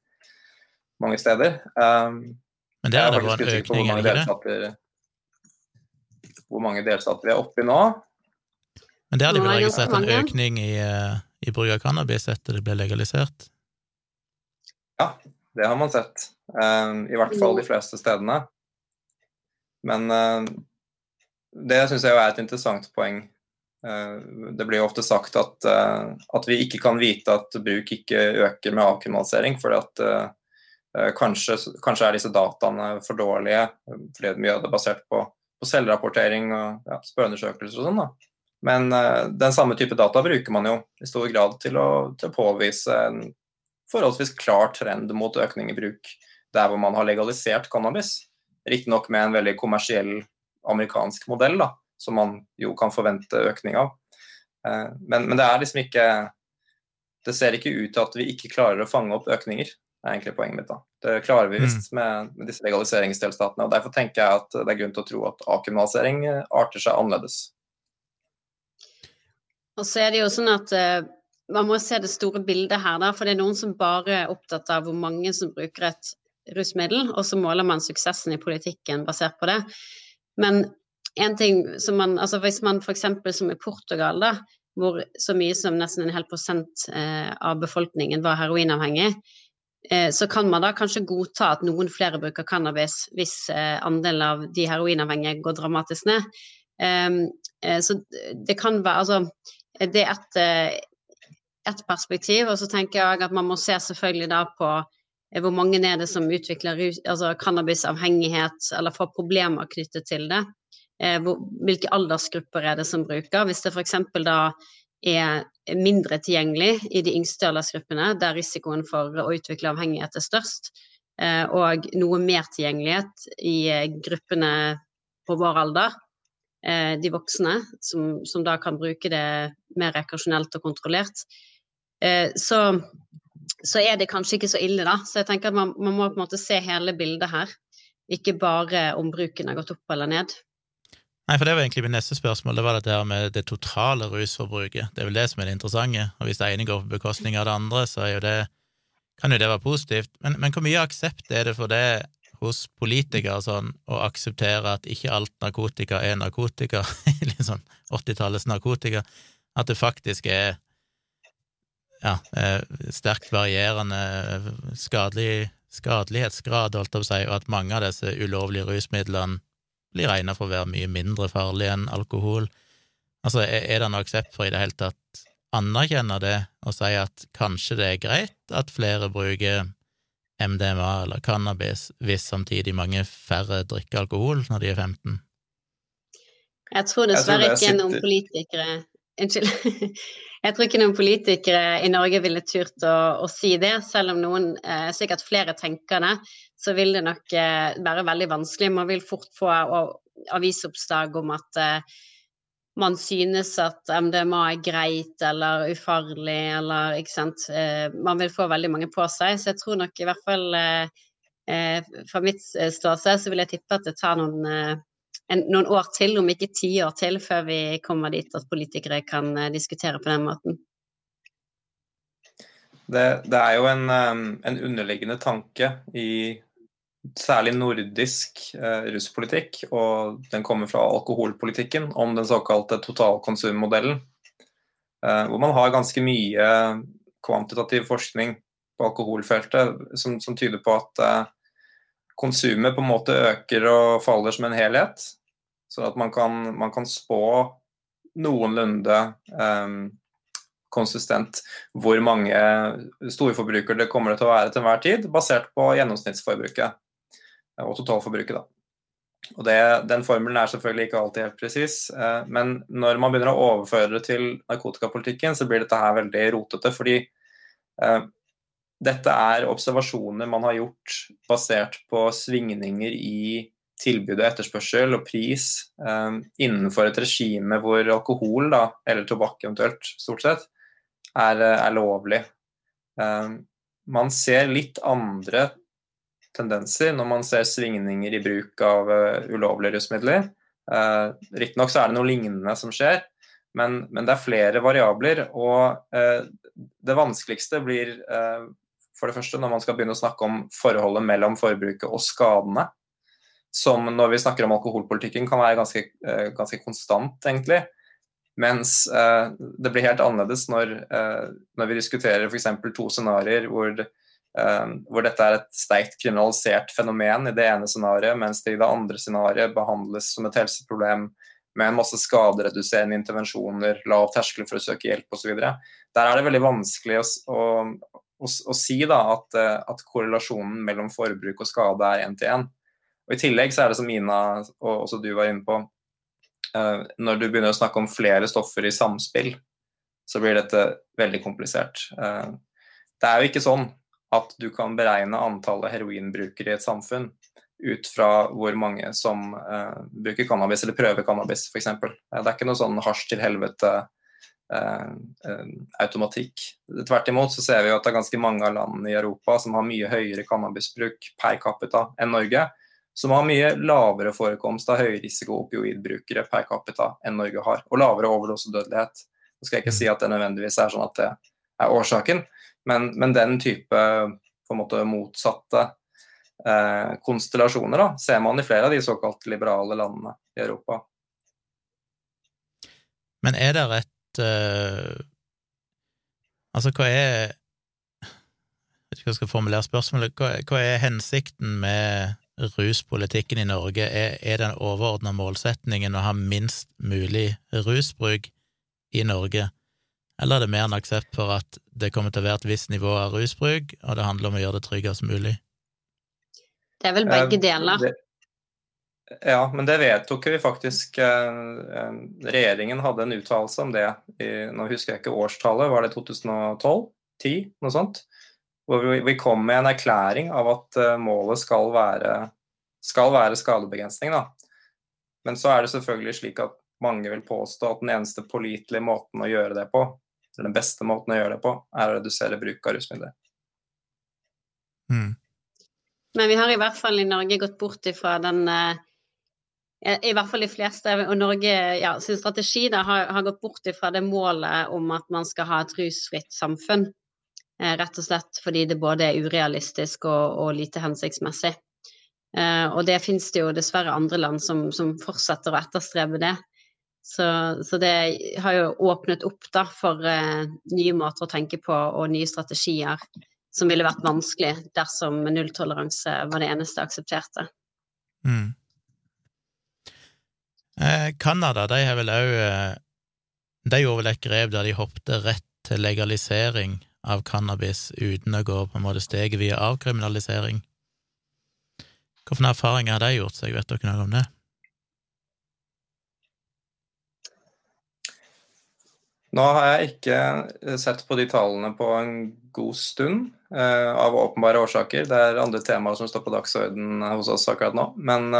mange steder. Um, men det er det bare en økning, er det ikke det? Hvor mange delstater vi er oppe i nå. Men det har de vel registrert en økning i, eh, i bruk av cannabis etter det ble legalisert? Ja, det har man sett. Um, I hvert fall de fleste stedene. Men uh, det syns jeg er et interessant poeng. Uh, det blir jo ofte sagt at, uh, at, vi ikke kan vite at bruk ikke øker med avkriminalisering, fordi at Eh, kanskje, kanskje, er disse dataene for dårlige, fordi mye av det er basert på, på selvrapportering og ja, spørreundersøkelser og sånn. da. Men uh, den samme type data bruker man jo i stor grad til å, til å påvise en forholdsvis klar trend mot økning i bruk der hvor man har legalisert cannabis. Riktignok med en veldig kommersiell amerikansk modell, da, som man jo kan forvente økning av. Uh, men, men det er liksom ikke Det ser ikke ut til at vi ikke klarer å fange opp økninger er egentlig poenget mitt. da. Det klarer vi visst mm. med, med, disse legaliseringsdelstatene. og Derfor tenker jeg at det er grunn til å tro at avkriminalisering eh, arter seg annerledes. Og så er det jo sånn at uh, Man må se det store bildet her, da. For det er noen som bare er opptatt av hvor mange som bruker et rusmiddel, og så måler man suksessen i politikken basert på det. Men en ting som man, altså Hvis man f.eks. som i Portugal, da, hvor så mye som nesten en hel prosent eh, av befolkningen var heroinavhengig, Eh, så kan man da kanskje godta at noen flere bruker cannabis hvis eh, andelen av de heroinavhengige går dramatisk ned. Ehm, eh, så det kan være Altså, det er et, et perspektiv. Og så tenker jeg at man må se selvfølgelig da på hvor mange er det som utvikler altså cannabisavhengighet eller får problemer knyttet til det. Hvilke aldersgrupper er det som bruker? Hvis det f.eks. da er mindre tilgjengelig i de yngste aldersgruppene, der risikoen for å utvikle avhengighet er størst, eh, og noe mer tilgjengelighet i eh, gruppene på vår alder, eh, de voksne, som, som da kan bruke det mer rekreasjonelt og kontrollert. Så, så, er det kanskje ikke så ille, da. Så jeg tenker at man, man må på en måte se hele bildet her. Ikke bare om bruken har gått opp eller ned. Nei, for det var egentlig mitt neste spørsmål, det var dette her med det totale rusforbruket. Det er vel det som er det interessante, og hvis det ene går på bekostning av det andre, så jo det, kan jo det være positivt. Men, men, hvor mye aksept er det for det hos politikere sånn, å akseptere at ikke alt narkotika er narkotika, litt sånn 80-tallets narkotika, at det faktisk er ja, eh, sterkt varierende skadelig, skadelighetsgrad, holdt jeg på å si, og at mange av disse ulovlige rusmidlene blir regna for å være mye mindre farlige enn alkohol. Altså, er det noe aksept for i det hele tatt anerkjenne det og si at kanskje det er greit at flere bruker MDMA eller cannabis hvis samtidig mange færre drikker alkohol når de er 15? Jeg tror dessverre ikke noen politikere Unnskyld. Jeg tror ikke noen politikere i Norge ville turt å, å si det, selv om noen, eh, sikkert flere tenker det. Så vil det nok eh, være veldig vanskelig. Man vil fort få avisoppslag om at eh, man synes at MDMA er greit eller ufarlig, eller ikke sant. Eh, man vil få veldig mange på seg. Så jeg tror nok i hvert fall eh, eh, fra mitt ståsted så vil jeg tippe at det tar noen, en, noen år til, om ikke ti år til, før vi kommer dit at politikere kan diskutere på den måten. Det, det er jo en, en underliggende tanke i særlig nordisk eh, russpolitikk, og den kommer fra alkoholpolitikken, om den såkalte totalkonsummodellen. Eh, hvor man har ganske mye kvantitativ forskning på alkoholfeltet som, som tyder på at eh, konsumet på en måte øker og faller som en helhet. Sånn at man kan, man kan spå noenlunde um, konsistent hvor mange storforbrukere det kommer til å være til enhver tid, basert på gjennomsnittsforbruket og totalforbruket. da. Og det, Den formelen er selvfølgelig ikke alltid helt presis, eh, men når man begynner å overføre det til narkotikapolitikken, så blir dette her veldig rotete. fordi eh, dette er observasjoner man har gjort basert på svingninger i tilbud og etterspørsel og pris um, innenfor et regime hvor alkohol, da, eller tobakk eventuelt, stort sett, er, er lovlig. Um, man ser litt andre tendenser når man ser svingninger i bruk av uh, ulovlige rusmidler. Uh, Riktignok er det noe lignende som skjer, men, men det er flere variabler. Og uh, det vanskeligste blir uh, for det første når man skal begynne å snakke om forholdet mellom forbruket og skadene. Som når vi snakker om alkoholpolitikken kan være ganske, ganske konstant, egentlig. Mens det blir helt annerledes når, når vi diskuterer f.eks. to scenarioer hvor Um, hvor dette er et sterkt kriminalisert fenomen i det ene scenarioet, mens det i det andre scenarioet behandles som et helseproblem med en masse skadereduserende intervensjoner, lav terskel for å søke hjelp osv. Der er det veldig vanskelig å, å, å, å si da, at, eh, at, korrelasjonen mellom forbruk og skade er én til én. I tillegg så er det som Ina og også du var inne på, uh, når du begynner å snakke om flere stoffer i samspill, så blir dette veldig komplisert. Uh, det er jo ikke sånn at du kan beregne antallet heroinbrukere i et samfunn ut fra hvor mange som uh, bruker cannabis eller prøver cannabis, f.eks. Det er ikke noe sånn hasj til helvete automatikk. Tvert imot så ser vi at det er ganske mange av landene i Europa som har mye høyere cannabisbruk per capita enn Norge, som har mye lavere forekomst av høyrisiko opioidbrukere per capita enn Norge har, og lavere overdosedødelighet. Nå skal jeg ikke si at det nødvendigvis er sånn at det er årsaken, men, men den type på en måte motsatte eh, konstellasjoner da, ser man i flere av de såkalt liberale landene i Europa. Men er det et uh, Altså, hva er Jeg vet ikke hva jeg skal formulere spørsmålet. Hva, hva er hensikten med ruspolitikken i Norge? Er, er den overordna målsetningen å ha minst mulig rusbruk i Norge? Eller er det mer enn aksept for at det kommer til å være et visst nivå av rusbruk, og det handler om å gjøre det tryggest mulig? Det er vel begge deler. Ja, men det vedtok vi faktisk. Eh, eh, regjeringen hadde en uttalelse om det. Nå husker jeg ikke årstallet, var det 2012? 10? Noe sånt? Hvor vi kom med en erklæring av at eh, målet skal være, skal være skadebegrensning. Da. Men så er det selvfølgelig slik at mange vil påstå at den eneste pålitelige måten å gjøre det på, eller den beste måten å gjøre det på, er å redusere bruk av rusmidler. Mm. Men vi har i hvert fall i Norge gått bort ifra den eh, i hvert fall de fleste, og Norge ja, sin strategi da, har, har, gått bort fra det målet om at man skal ha et rusfritt samfunn. Eh, rett og slett fordi det både er urealistisk og, og lite hensiktsmessig. Eh, og det finnes det jo dessverre andre land som, som fortsetter å etterstrebe det. Så, så, det har jo åpnet opp da for eh, nye måter å tenke på og nye strategier som ville vært vanskelig dersom nulltoleranse var det eneste aksepterte. Mm. Eh, Canada, de har vel òg eh, De gjorde vel et grep der de hoppet rett til legalisering av cannabis uten å gå på en måte steget via avkriminalisering. Hvilke erfaringer har de gjort seg, vet dere noe om det? Nå har jeg ikke eh, sett på de tallene på en god stund, av åpenbare årsaker. Det er andre temaer som står på dagsordenen hos oss akkurat nå. Men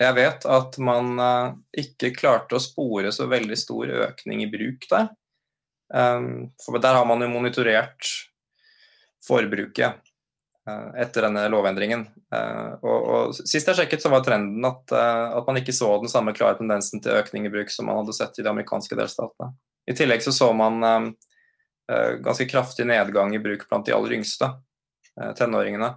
jeg vet at man uh, ikke klarte å spore så veldig stor økning i bruk der. Um, for der har man jo monitorert forbruket etter denne lovendringen. Og, og, Sist jeg sjekket, så var trenden at, at man ikke så den samme klare tendensen til økning i bruk som man hadde sett i de amerikanske delstatene. I tillegg så, så man eh, eh, ganske kraftig nedgang i bruk blant de aller yngste eh, tenåringene.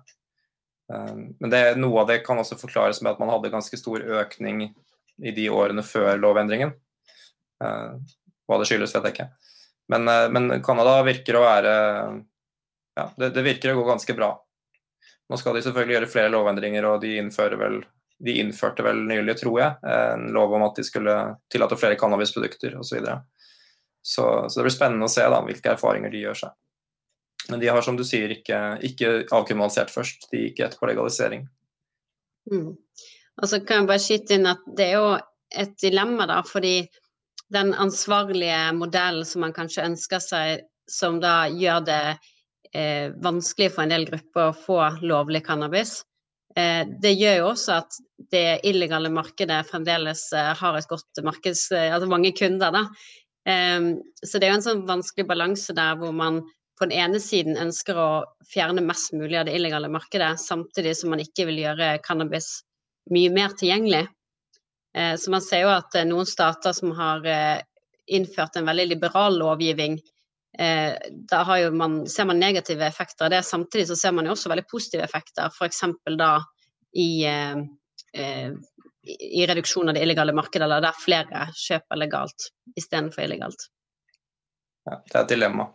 Men det, noe av det kan også forklares med at man hadde ganske stor økning i de årene før lovendringen. Hva det skyldes, vet jeg ikke. Men, men Canada virker å være Ja, det, det, virker å gå ganske bra. Nå skal de selvfølgelig gjøre flere lovendringer, og de, vel, de innførte vel nylig, tror jeg, en lov om at de skulle tillate flere cannabisprodukter osv. Så, så, det blir spennende å se da, hvilke erfaringer de gjør seg. Men de har, som du sier, ikke, ikke avkriminalisert først. De gikk etterpå legalisering. Mm. Og så kan jeg bare skyte inn at det er jo et dilemma, da, fordi den ansvarlige modellen som man kanskje ønsker seg, som da gjør det eh, vanskelig for en del grupper å få lovlig cannabis, eh, det gjør jo også at det illegale markedet fremdeles eh, har et godt markeds... Eh, altså mange kunder, da. Um, så det er jo en sånn vanskelig balanse der hvor man på den ene siden ønsker å fjerne mest mulig av det illegale markedet, samtidig som man ikke vil gjøre cannabis mye mer tilgjengelig. Uh, så man ser jo at uh, noen stater som har uh, innført en veldig liberal lovgivning, da man, ser man negative effekter av det. Samtidig så ser man jo også veldig positive effekter, f.eks. da i i reduksjon av det illegale markedet, eller der flere kjøper legalt istedenfor illegalt. Ja, det er et dilemma.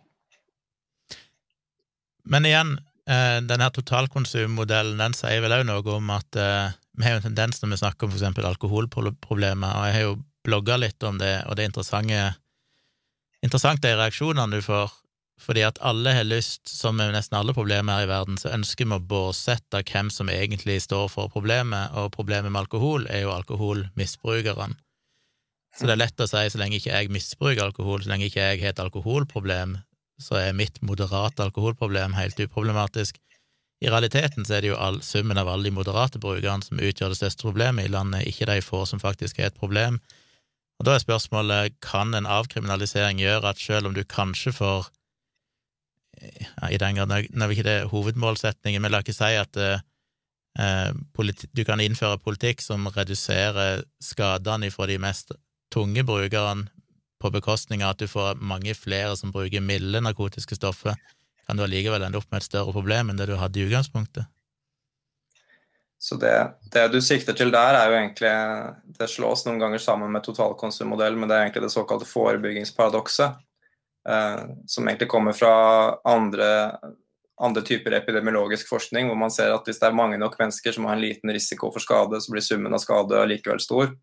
Men igjen, eh, denne totalkonsummodellen den sier vel òg noe om at eh, vi har jo en tendens når vi snakker om for eksempel alkoholproblemer, og jeg har jo blogga litt om det, og det er interessant de reaksjonene du får fordi at alle har lyst, som med nesten alle problemer her i verden, så ønsker vi å båsette hvem som egentlig står for problemet, og problemet med alkohol er jo alkoholmisbrukerne. Så det er lett å si så lenge ikke jeg misbruker alkohol, så lenge ikke jeg har et alkoholproblem, så er mitt moderate alkoholproblem helt uproblematisk. I realiteten så er det jo all, summen av alle de moderate brukerne som utgjør det største problemet i landet, ikke de få som faktisk er et problem. Og da er spørsmålet kan en avkriminalisering gjøre at selv om du kanskje får ja, i den grad Nå er ikke det hovedmålsetningen, men la ikke si at eh, politi, du kan innføre politikk som reduserer skadene fra de mest tunge brukerne på bekostning av at du får mange flere som bruker milde narkotiske stoffer, kan du allikevel ende opp med et større problem enn det du hadde i utgangspunktet. Så det, det, du sikter til der, er jo egentlig Det slås noen ganger sammen med totalkonsummodell, men det er egentlig det såkalte forebyggingsparadokset. Eh, som egentlig kommer fra andre, andre, typer epidemiologisk forskning, hvor man ser at hvis det er mange nok mennesker som har en liten risiko for skade, så blir summen av skade likevel stor.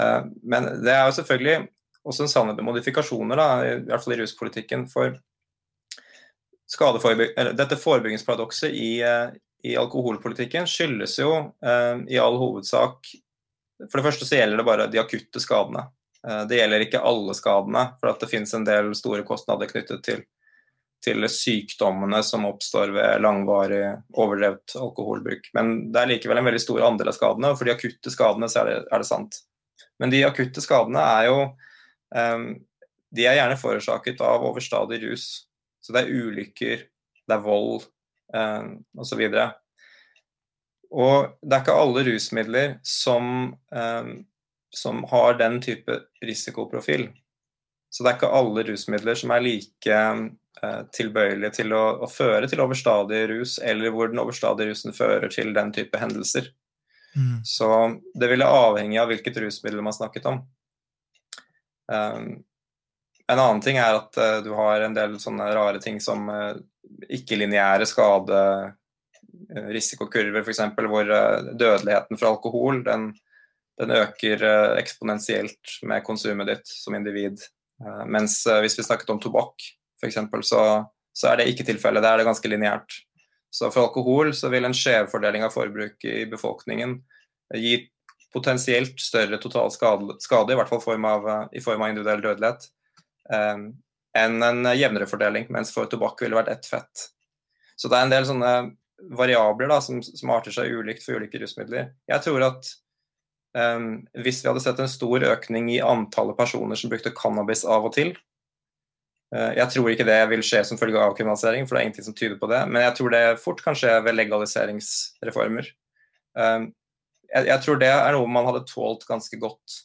Eh, men det er jo selvfølgelig også en sannhet med modifikasjoner, da, i hvert fall i ruspolitikken. For dette forebyggingsparadokset i, eh, i, alkoholpolitikken skyldes jo eh, i all hovedsak For det første så gjelder det bare de akutte skadene. Eh, det gjelder ikke alle skadene, for det finnes en del store kostnader knyttet til, til sykdommene som oppstår ved langvarig overdrevet alkoholbruk. Men det er likevel en veldig stor andel av skadene, og for de akutte skadene så er det, er det sant. Men de akutte skadene er jo De er gjerne forårsaket av overstadig rus. Så det er ulykker, det er vold um, osv. Og, og det er ikke alle rusmidler som um, som har den type risikoprofil. Så det er ikke alle rusmidler som er like eh, tilbøyelige til å, å, føre til overstadig rus, eller hvor den overstadige rusen fører til den type hendelser. Mm. Så det ville avhenge av hvilket rusmiddel man snakket om. Um, en annen ting er at uh, du har en del sånne rare ting som uh, ikke-lineære skaderisikokurver, risikokurver f.eks., hvor uh, dødeligheten fra alkohol den, den øker eksponentielt med konsumet ditt som individ. mens hvis vi snakket om tobakk f.eks., så, så er det ikke tilfellet. Der er det ganske lineært. Så for alkohol så vil en skjevfordeling av forbruk i befolkningen gi potensielt større total skade, skade i hvert fall form av, i form av individuell dødelighet, um, enn en jevnere fordeling, mens for tobakk ville vært ett fett. Så det er en del sånne variabler da, som, som arter seg ulikt for ulike rusmidler. Jeg tror at um, hvis vi hadde sett en stor økning i antallet personer som brukte cannabis av og til Jeg tror ikke det vil skje som følge av avkriminalisering, for det er ingenting som tyder på det. Men jeg tror det fort kan skje ved legaliseringsreformer. Um, jeg, jeg, tror det er noe man hadde tålt ganske godt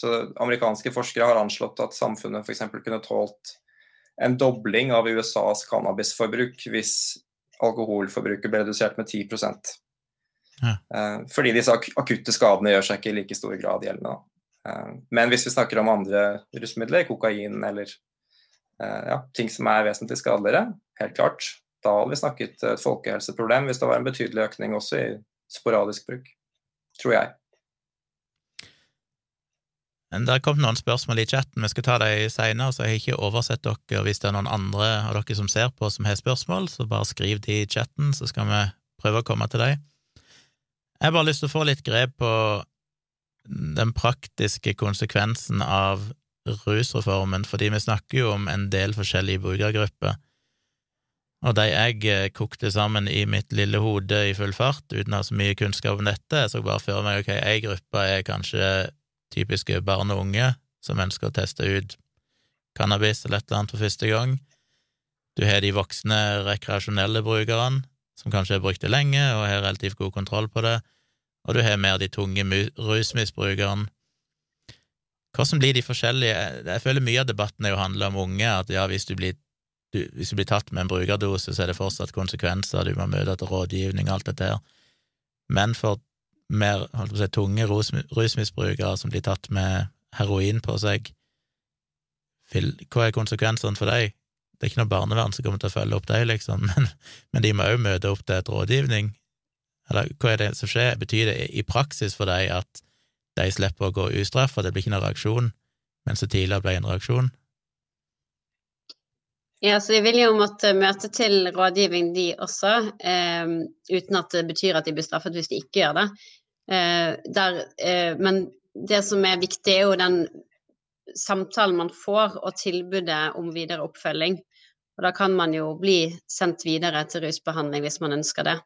så Amerikanske forskere har anslått at samfunnet f.eks. kunne tålt en dobling av USAs cannabisforbruk hvis alkoholforbruket ble redusert med 10 ja. Eh, fordi disse akutte skadene gjør seg ikke i like stor grad gjeldende. Eh, men hvis vi snakker om andre rusmidler, kokain eller eh, ja, ting som er vesentlig skadeligere, helt klart, da hadde vi snakket et folkehelseproblem hvis det var en betydelig økning også i sporadisk bruk. Tror jeg. Det har kommet noen spørsmål i chatten, vi skal ta dem seinere, så jeg har ikke oversett dere. Hvis det er noen andre av dere som ser på som har spørsmål, så bare skriv de i chatten, så skal vi prøve å komme til dem. Jeg har bare lyst til å få litt grep på den praktiske konsekvensen av rusreformen, fordi vi snakker jo om en del forskjellige brukergrupper. Og de jeg eh, kokte sammen i mitt lille hode i full fart, uten å ha så mye kunnskap om dette, jeg så bare for meg ok, ei gruppe er kanskje typiske barn og unge som ønsker å teste ut cannabis eller et eller annet for første gang. Du har de voksne rekreasjonelle brukerne, som kanskje har brukt det lenge og har relativt god kontroll på det, og du har mer de tunge rusmisbrukerne. Hvordan blir de forskjellige Jeg føler mye av debatten er jo handler om unge, at ja, hvis du blir du, hvis du blir tatt med en brukerdose, så er det fortsatt konsekvenser, du må møte til rådgivning og alt dette her. Men for mer si, tunge rusmisbrukere som blir tatt med heroin på seg, hva er konsekvensene for dem? Det er ikke noe barnevern som kommer til å følge opp dem, liksom, men, men de må òg møte opp til et rådgivning. Eller hva er det som skjer? Betyr det i praksis for dem at de slipper å gå ustraffa, det blir ikke noen reaksjon, men så tidligere ble en reaksjon? Ja, så De vil jo måtte møte til rådgivning, de også, eh, uten at det betyr at de blir straffet hvis de ikke gjør det. Eh, der, eh, men det som er viktig, er jo den samtalen man får, og tilbudet om videre oppfølging. Og da kan man jo bli sendt videre til rusbehandling hvis man ønsker det.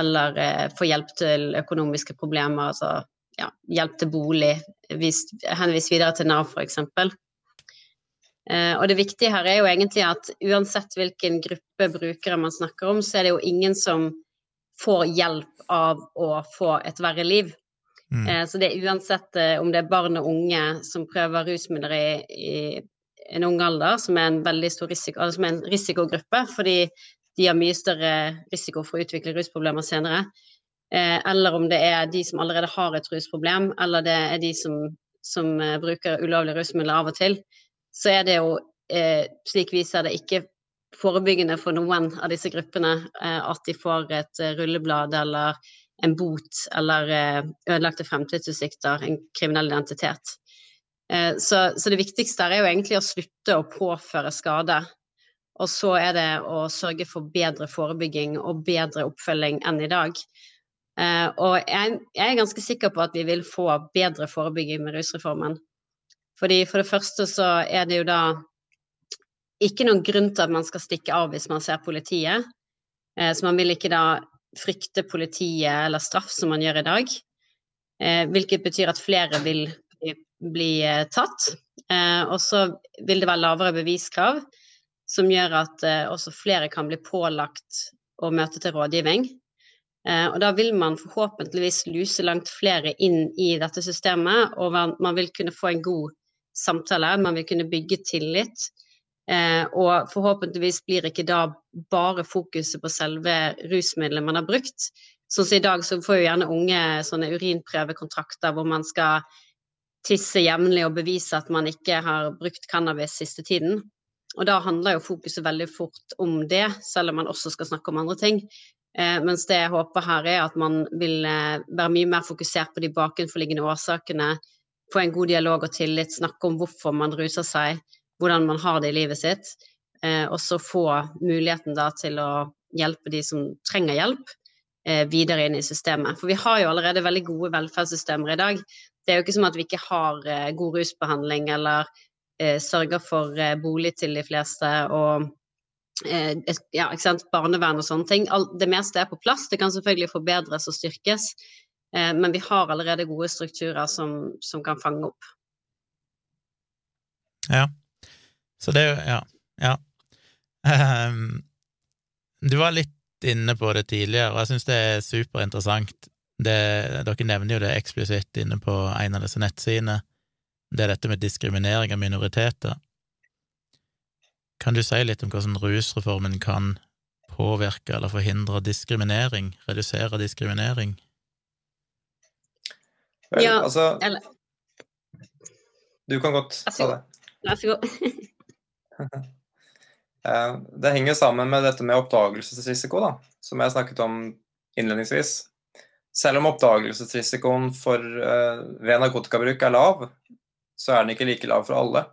Eller eh, få hjelp til økonomiske problemer, altså ja, hjelp til bolig. henvis videre til Nav, f.eks. Eh, og det viktige her er jo egentlig at uansett hvilken gruppe brukere man snakker om, så er det jo ingen som får hjelp av å få et verre liv. Mm. Eh, så det er uansett eh, om det er barn og unge som prøver rusmidler i, i en ung alder, som er en veldig stor risiko, som er en risikogruppe, fordi de har mye større risiko for å utvikle rusproblemer senere. Eller om det er de som allerede har et rusproblem, eller det er de som, som bruker ulovlige rusmidler av og til, så er det jo, slik vi ser det, ikke forebyggende for noen av disse gruppene eh, at de får et eh, rulleblad eller en bot eller eh, ødelagte fremtidsutsikter, en kriminell identitet. Så, så, det viktigste er jo egentlig å slutte å påføre skade. Og så er det å sørge for bedre forebygging og bedre oppfølging enn i dag. Og jeg, jeg er ganske sikker på at vi vil få bedre forebygging med rusreformen. Fordi for det første så er det jo da ikke noen grunn til at man skal stikke av hvis man ser politiet. Eh, så man vil ikke da frykte politiet eller straff som man gjør i dag. Eh, hvilket betyr at flere vil bli eh, tatt. Og så vil det være lavere beviskrav, som gjør at også flere kan bli pålagt å møte til rådgivning. Og da vil man forhåpentligvis luse langt flere inn i dette systemet, og man vil kunne få en god samtale, man vil kunne bygge tillit. Eh, og forhåpentligvis blir ikke da bare fokuset på selve rusmiddelet man har brukt. Sånn som i dag så får jo gjerne unge sånne urinprøvekontrakter hvor man skal tisse jevnlig og bevise at man ikke har brukt cannabis siste tiden. Og da handler jo fokuset veldig fort om det, selv om man også skal snakke om andre ting. Eh, mens det jeg håper her, er at man vil eh, være mye mer fokusert på de bakenforliggende årsakene, få en god dialog og tillit, snakke om hvorfor man ruser seg, hvordan man har det i livet sitt, eh, og så få muligheten da til å hjelpe de som trenger hjelp, eh, videre inn i systemet. For vi har jo allerede veldig gode velferdssystemer i dag. Det er jo ikke som at vi ikke har eh, god rusbehandling eller sørger for bolig til de fleste og ja, barnevern og sånne ting. Det meste er på plass. Det kan selvfølgelig forbedres og styrkes, men vi har allerede gode strukturer som, som kan fange opp. Ja. Så det er jo Ja. ja. Um, du var litt inne på det tidligere, og jeg syns det er superinteressant. Det, dere nevner jo det eksplisitt inne på en av disse nettsidene det er dette med diskriminering av minoriteter. Kan du si litt om hvordan rusreformen kan påvirke eller forhindre diskriminering, redusere diskriminering? Vel, ja, altså eller Du kan godt ta det. Vær så god. Det henger sammen med dette med oppdagelsesrisiko, da, som jeg snakket om innledningsvis. Selv om oppdagelsesrisikoen for, uh, ved narkotikabruk er lav, så er den ikke like lav for alle.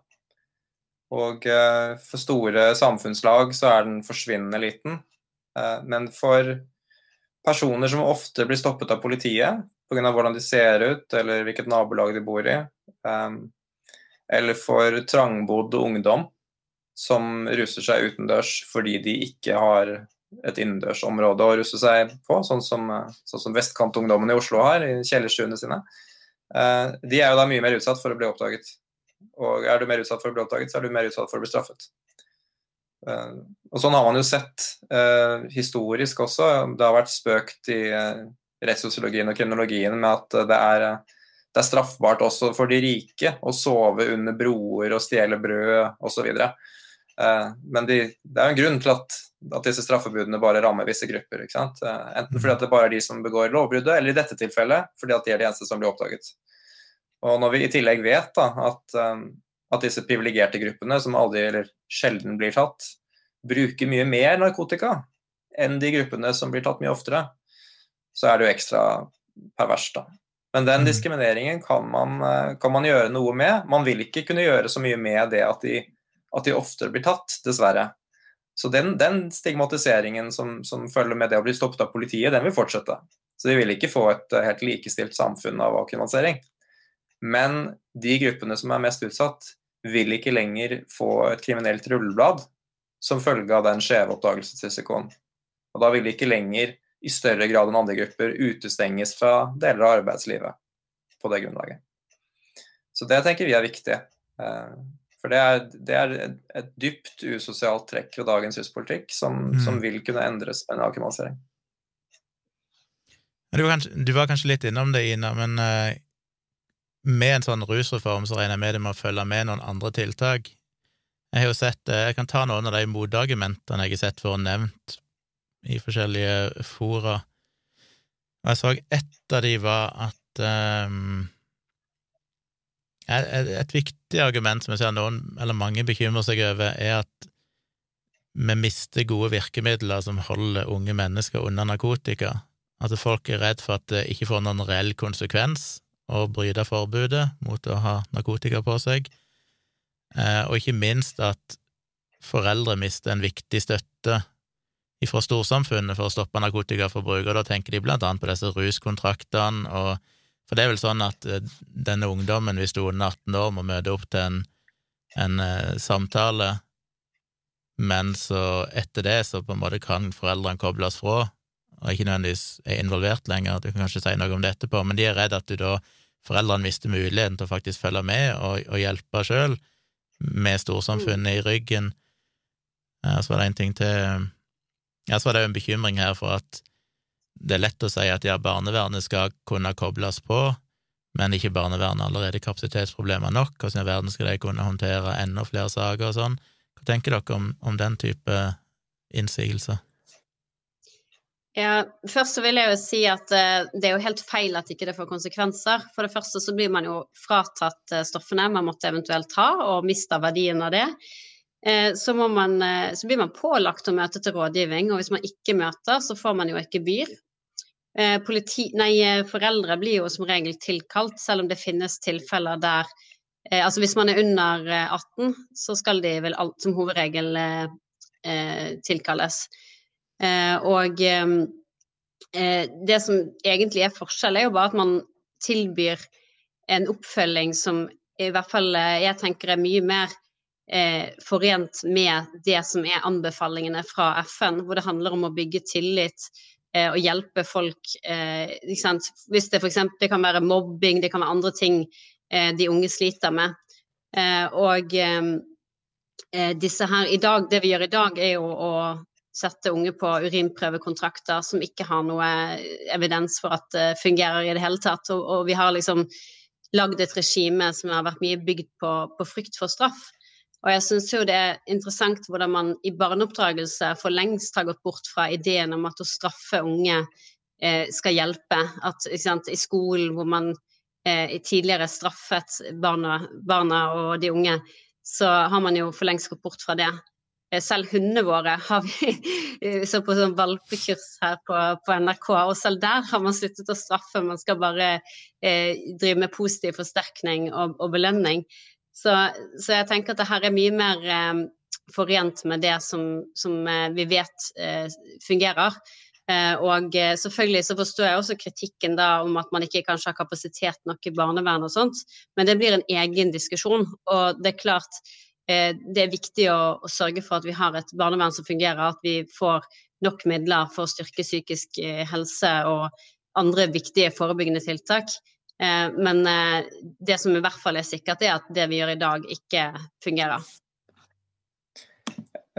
Og uh, for store samfunnslag så er den forsvinnende liten. Uh, men for personer som ofte blir stoppet av politiet pga. hvordan de ser ut eller hvilket nabolag de bor i, Um, eller for trangbodd ungdom som ruser seg utendørs fordi de ikke har et innendørsområde å russe seg på, sånn som, sånn som vestkantungdommen i Oslo har i kjellerstuene sine, Uh, de er jo da mye mer utsatt for å bli oppdaget. Og er du mer utsatt for å bli oppdaget, så er du mer utsatt for å bli straffet. Uh, og sånn har man jo sett uh, historisk også. Det har vært spøkt i rettssosiologien og kriminologien med at det er, det er, straffbart også for de rike å sove under broer og stjele brød osv. Uh, men de, det er jo en grunn til at, at disse straffebudene bare rammer visse grupper. Enten fordi at det bare er de som begår lovbruddet, eller i dette tilfellet fordi at de er de eneste som blir oppdaget. Og når vi i tillegg vet da, at, um, at disse privilegerte gruppene, som aldri eller sjelden blir tatt, bruker mye mer narkotika enn de gruppene som blir tatt mye oftere, så er det jo ekstra perverst, da. Men den mm. diskrimineringen kan man, uh, kan man, gjøre noe med. Man vil ikke kunne gjøre så mye med det at de, at de oftere blir tatt, dessverre. Så den, den stigmatiseringen som, som, følger med det å bli stoppet av politiet, den vil fortsette. Så de vil ikke få et uh, helt likestilt samfunn av avkriminalisering. Men de gruppene som er mest utsatt, vil ikke lenger få et kriminelt rulleblad som følge av den skjeve oppdagelsesrisikoen. Og da vil de ikke lenger i større grad enn andre grupper utestenges fra deler av arbeidslivet på det grunnlaget. Så det tenker vi er viktig. Eh, for det er, det er et dypt usosialt trekk ved dagens huspolitikk som, mm. som, vil kunne endres med en avkriminalisering. Du, du, var kanskje litt innom det, Ina, men uh, med en sånn rusreform så regner jeg med det med å følge med noen andre tiltak. Jeg har jo sett, eh, jeg kan ta noen av de motargumentene jeg har sett for nevnt i forskjellige fora. Og jeg så ett av de var at um, et, viktig argument som jeg ser noen, eller mange, bekymrer seg over, er at vi mister gode virkemidler som holder unge mennesker unna narkotika. At folk er redd for at det ikke får noen reell konsekvens, å bryte forbudet mot å ha narkotika på seg, eh, og ikke minst at foreldre mister en viktig støtte fra storsamfunnet for å stoppe narkotikaforbruk, og da tenker de blant annet på disse ruskontraktene, og for det er vel sånn at eh, denne ungdommen, hvis du er under 18 år, må møte opp til en, en uh, samtale, men så etter det så på en måte kan foreldrene kobles fra, og ikke nødvendigvis er involvert lenger, du kan kanskje si noe om det etterpå, men de er redd at du da foreldrene mister muligheten til å faktisk følge med og, og hjelpe sjøl, med storsamfunnet i ryggen. Ja, så var det en ting til Ja, så var det jo en bekymring her for at det er lett å si at ja, barnevernet skal kunne kobles på, men ikke barnevernet allerede kapasitetsproblemer nok, hvordan i verden skal de kunne håndtere enda flere saker og sånn? Hva tenker dere om, om den type innsigelser? Ja, først så vil jeg jo si at uh, det er jo helt feil at ikke det får konsekvenser. For det første så blir man jo fratatt uh, stoffene man måtte eventuelt ha, og mister verdien av det. Uh, så, man, så, blir man pålagt å møte til rådgivning, og hvis man ikke møter, så får man jo et gebyr. Politi, nei, foreldre blir jo som regel tilkalt, selv om det finnes tilfeller der Altså hvis man er under 18, så skal de vel alt, som hovedregel tilkalles. Eh, og eh, det som egentlig er forskjell, er jo bare at man tilbyr en oppfølging som i hvert fall eh, jeg tenker er mye mer eh, forent med det som er anbefalingene fra FN, hvor det handler om å bygge tillit eh, og hjelpe folk. Eh, Hvis det f.eks. kan være mobbing, det kan være andre ting de unge sliter med. og disse her i dag, det vi gjør i dag, er jo å sette unge på urinprøvekontrakter som ikke har noe evidens for at det fungerer i det hele tatt. Og, og vi har liksom lagd et regime som har vært mye bygd på, på frykt for straff. Og jeg syns jo det er interessant hvordan man i barneoppdragelse for lengst har gått bort fra ideen om at å straffe unge eh, skal hjelpe. At sant, i skolen hvor man eh, tidligere straffet barna, barna og de unge, så har man jo for lengst gått bort fra det. Eh, selv hundene våre har vi eh, så på sånn valpekurs her på, på, NRK, og selv der har man sluttet å straffe. Man skal bare eh, drive med positiv forsterkning og, og belønning. Så, så, jeg tenker at det her er mye mer eh, forent med det som, som eh, vi vet eh, fungerer. og selvfølgelig så forstår jeg også kritikken da om at man ikke kanskje har kapasitet nok i barnevernet og sånt, men det blir en egen diskusjon. Og det er klart, Eh, det er viktig å, å, sørge for at vi har et barnevern som fungerer, at vi får nok midler for å styrke psykisk eh, helse og andre viktige forebyggende tiltak. Eh, men det som i hvert fall er sikkert, er at det vi gjør i dag, ikke fungerer.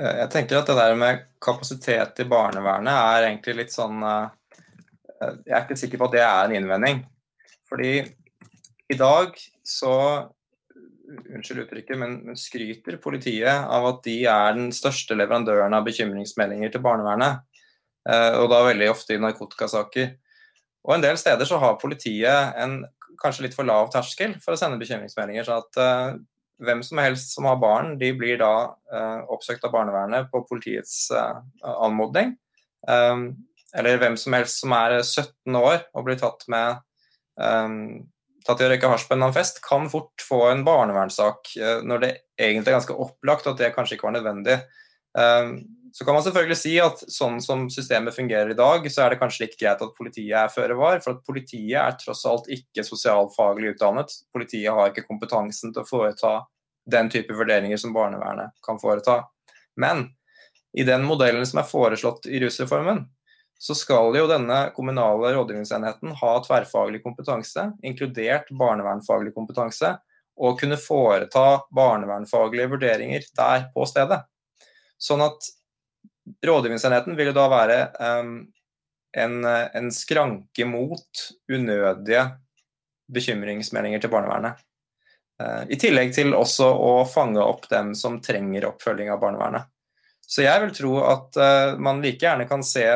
Jeg tenker at det der med kapasitet i barnevernet er egentlig litt sånn Jeg er ikke sikker på at det er en innvending. Fordi i dag så unnskyld uttrykket, men, skryter politiet av at de er den største leverandøren av bekymringsmeldinger til barnevernet. Eh, og da veldig ofte i narkotikasaker. Og en del steder så har politiet en kanskje litt for lav terskel for å sende bekymringsmeldinger. så at uh, hvem som helst som har barn, de blir da uh, oppsøkt av barnevernet på politiets uh, anmodning. Um, eller hvem som helst som er 17 år og blir tatt med um, tatt i å røyke hasj på en fest, kan fort få en barnevernssak når det egentlig er ganske opplagt at det kanskje ikke var nødvendig. Eh, så kan man selvfølgelig si at sånn som systemet fungerer i dag, så er det kanskje litt greit at politiet er føre var, for at politiet er tross alt ikke sosialfaglig utdannet. Politiet har ikke kompetansen til å foreta den type vurderinger som barnevernet kan foreta. Men i den modellen som er foreslått i rusreformen, så skal jo denne kommunale rådgivningsenheten ha tverrfaglig kompetanse, inkludert barnevernfaglig kompetanse, og kunne foreta barnevernfaglige vurderinger der på stedet. Sånn at rådgivningsenheten vil da være um, en, en, skranke mot unødige bekymringsmeldinger til barnevernet. Uh, I tillegg til også å fange opp dem som trenger oppfølging av barnevernet. Så jeg vil tro at uh, man like gjerne kan se